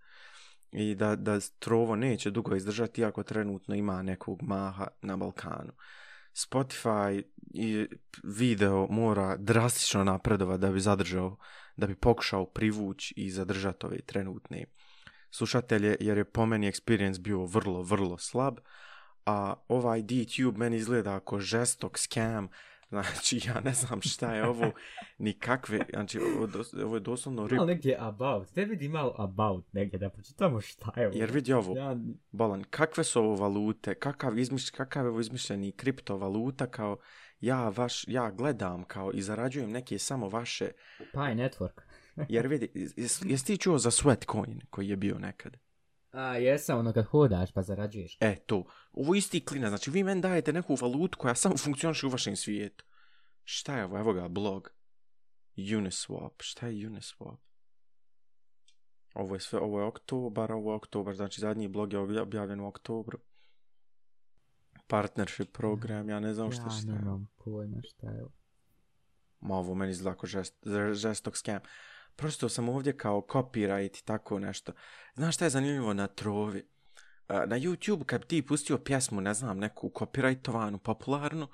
I da, da trovo neće dugo izdržati ako trenutno ima nekog maha na Balkanu. Spotify i video mora drastično napredovati da bi zadržao, da bi pokušao privući i zadržati ove trenutne slušatelje, jer je po meni experience bio vrlo, vrlo slab, a ovaj DTube meni izgleda ako žestok scam, Znači, ja ne znam šta je ovo, nikakve, znači, ovo, dos, ovo je doslovno... Rip... Malo negdje about, te vidi malo about negdje, da počitamo šta je ovo. Jer vidi ovo, ja... Bolan, kakve su ovo valute, kakav, izmiš, kakav je ovo izmišljeni kriptovaluta, kao ja, vaš, ja gledam kao i zarađujem neke samo vaše... Pi network. jer vidi, jesi jes ti čuo za Sweatcoin koji je bio nekad? A, jesam, ono kad hodaš pa zarađuješ. E, to. Ovo isti klina, znači vi meni dajete neku valutu koja samo funkcioniše u vašem svijetu. Šta je ovo? Evo ga, blog. Uniswap. Šta je Uniswap? Ovo je sve, ovo je oktobar, ovo je oktobar, znači zadnji blog je objavljen u oktobru. Partnership program, ja ne znam ja, šta šta je. Ja nemam pojma šta je. Ma ovo meni izgleda žest, žestok scam prosto sam ovdje kao copyright i tako nešto. Znaš šta je zanimljivo na trovi? Na YouTube kad ti pustio pjesmu, ne znam, neku copyrightovanu, popularnu,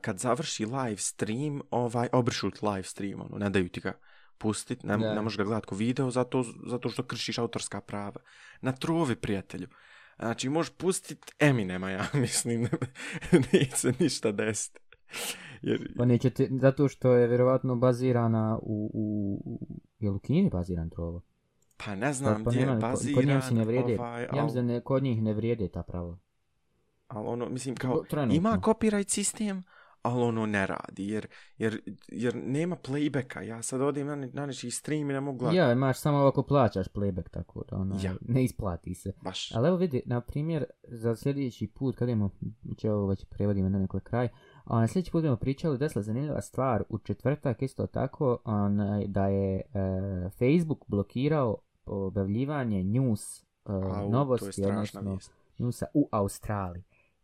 kad završi live stream, ovaj, obrišut live stream, ono, ne daju ti ga pustit, ne, ne možeš ga gledati ko video zato, zato što kršiš autorska prava. Na trovi, prijatelju. Znači, možeš pustit Eminema, ja mislim, nije se ništa desiti. Jer... Pa neće te, zato što je vjerovatno bazirana u, u, u je u Kini baziran trovo? Pa ne znam pa, pa gdje je baziran. Kod ne vrijede, ovaj, al... ja mislim da ne, kod njih ne vrijede ta pravo. Ali ono, mislim, kao, Trenutno. ima copyright sistem, ali ono ne radi, jer, jer, jer nema playbacka. Ja sad odim na, na nečiji stream i ne mogu gledati. Ja, imaš samo ako plaćaš playback, tako da ono, ja. ne isplati se. Baš. Ali evo vidi, na primjer, za sljedeći put, kad imamo, će ovo već prevodimo na nekoj kraj, a na sljedeći put budemo pričali, desila zanimljiva stvar, u četvrtak isto tako, on, da je e, Facebook blokirao objavljivanje news, e, Au, novosti, odnosno, newsa u Australiji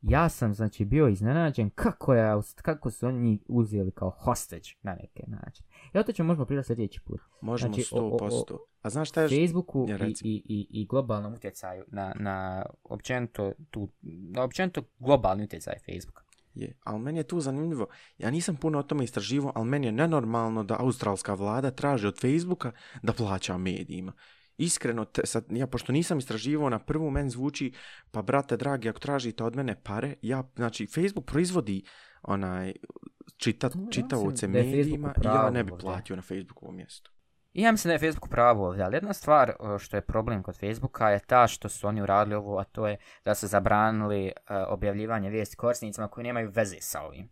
ja sam znači bio iznenađen kako je kako su oni uzeli kao hostage na neke način. I o to ćemo možemo pričati sljedeći put. Možemo znači, 100%. O, o, o A znaš šta je Facebooku ja, i, i, i, i globalnom utjecaju na, na općenito tu, na općenito globalni utjecaj Facebooka. Je, ali meni je tu zanimljivo. Ja nisam puno o tome istraživo, ali meni je nenormalno da australska vlada traži od Facebooka da plaća medijima iskreno, te, sad, ja pošto nisam istraživao na prvu men zvuči, pa brate dragi, ako tražite od mene pare, ja, znači, Facebook proizvodi onaj čitat, Ja čitavce Facebook medijima i ja ne bi platio na Facebookovom mjestu. I ja mislim da je Facebook pravo ovdje, ali jedna stvar o, što je problem kod Facebooka je ta što su oni uradili ovo, a to je da su zabranili uh, objavljivanje vijesti korisnicima koji nemaju veze sa ovim.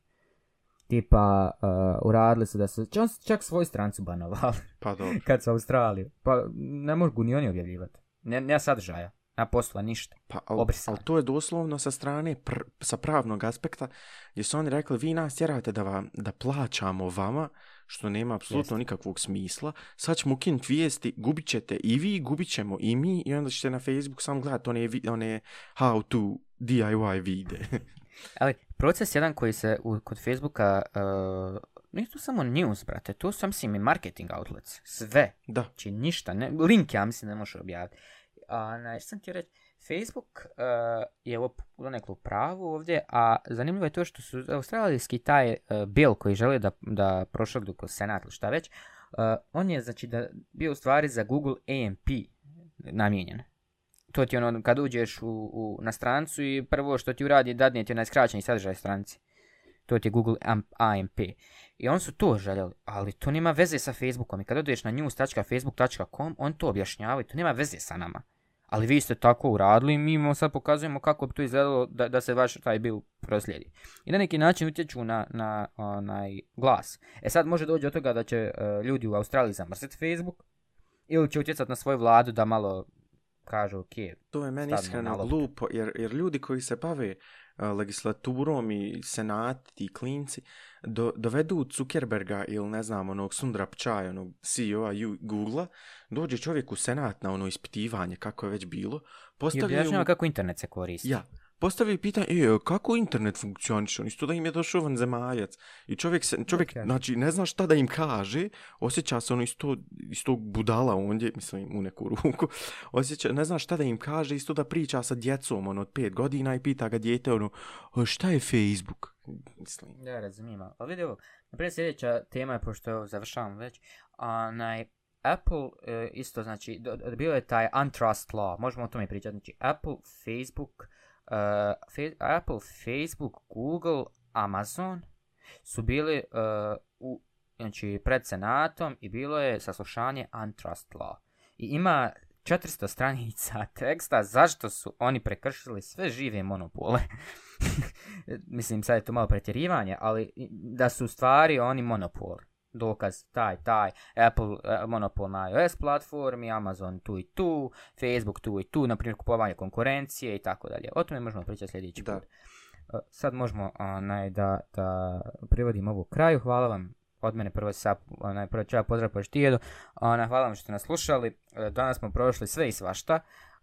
Tipa, uh, uradili su da su čak, čak svoju strancu banovali Pa dobro. kad su Australiju. Pa ne mogu ni oni objavljivati. Ne, ne sadržaja, na posla, ništa. Pa, ali, Obrisali. ali to je doslovno sa strane, pr, sa pravnog aspekta, gdje su oni rekli, vi nas tjerate da, vam, da plaćamo vama, što nema apsolutno nikakvog smisla. Sad ćemo ukinuti vijesti, gubit ćete i vi, gubit ćemo i mi, i onda ćete na Facebook samo gledati one, one how to DIY vide. Ali proces jedan koji se u, kod Facebooka, uh, to samo news, brate, to su, ja mislim, i marketing outlets. Sve. da, Znači ništa, ne, link ja mislim ne možeš objaviti. A, na, što sam ti reći, Facebook uh, je u neklu pravu ovdje, a zanimljivo je to što su australijski taj uh, bil koji žele da, da prošle kroz senat ili šta već, uh, on je znači da bio u stvari za Google AMP namijenjen. To ti ono kad uđeš u, u, na strancu i prvo što ti uradi dadne ti onaj skraćeni sadržaj stranci. To ti je Google AMP. I on su to željeli, ali to nema veze sa Facebookom. I kad odeš na news.facebook.com, on to objašnjava i to nema veze sa nama. Ali vi ste tako uradili i mi vam sad pokazujemo kako bi to izgledalo da, da se vaš taj bil proslijedi. I na neki način utječu na, na onaj glas. E sad može doći od toga da će uh, ljudi u Australiji zamrziti Facebook ili će utjecati na svoju vladu da malo kažu ok, to je meni iskreno glupo, jer, jer ljudi koji se bave a, legislaturom i senati i klinci do, dovedu Zuckerberga ili ne znam onog Sundra Pichai, onog CEO-a Google-a, dođe čovjek u senat na ono ispitivanje kako je već bilo, i postavljaju objašnjava mu, kako internet se koristi. ja, postavljaju pitanje, e, kako internet funkcioniše, isto da im je došao vanzemaljac. I čovjek, se, čovjek Ok. znači, ne zna šta da im kaže, osjeća se ono isto, isto budala ondje, mislim, u neku ruku, osjeća, ne zna šta da im kaže, isto da priča sa djecom, ono, od pet godina i pita ga dijete, ono, "O, šta je Facebook? Mislim, Ja razumijem, ali vidi ovo, naprijed sljedeća tema je, pošto završavam već, onaj, Apple e, isto, znači, bio je taj antitrust law, možemo o tome pričati, znači, Apple, Facebook, Eh, fe, Apple, Facebook, Google, Amazon su bili eh, u, znači, pred senatom i bilo je saslušanje antitrust law. I ima 400 stranica teksta zašto su oni prekršili sve žive monopole. Mislim, sad je to malo pretjerivanje, ali da su u stvari oni monopol. Dokaz taj, taj, Apple eh, monopol na iOS platformi, Amazon tu i tu, Facebook tu i tu, na primjer kupovanje konkurencije i tako dalje. O tome možemo pričati sljedeći Da. put. Eh, Sad možemo onaj, da, da privodimo ovu kraju. Hvala vam od mene prvo sa onaj prvo ću ja pozdrav po štijedu. Ona hvala vam što ste nas slušali. E, Danas smo prošli sve i svašta.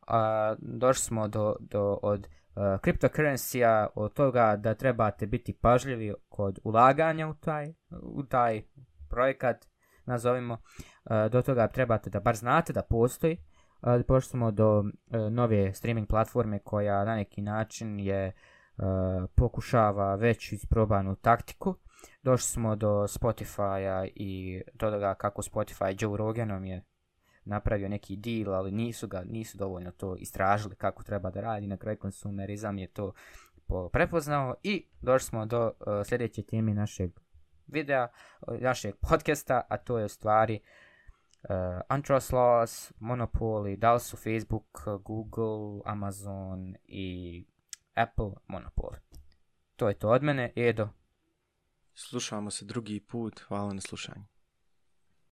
A, došli smo do, do od uh, cryptocurrency od toga da trebate biti pažljivi kod ulaganja u taj, u taj projekat, nazovimo, e, do toga trebate da bar znate da postoji. Uh, pošli smo do e, nove streaming platforme koja na neki način je e, pokušava već isprobanu taktiku. Došli smo do Spotify-a i do toga kako Spotify Joe Roganom je napravio neki deal, ali nisu ga, nisu dovoljno to istražili kako treba da radi, na kraju konsumerizam je to prepoznao i došli smo do uh, sljedeće teme našeg videa, eh, našeg podcasta, a to je u stvari eh, uh, antitrust laws, monopoli, da li su Facebook, Google, Amazon i Apple monopoli. To je to od mene, Edo. slušamo se drugi put, hvala na slušanju.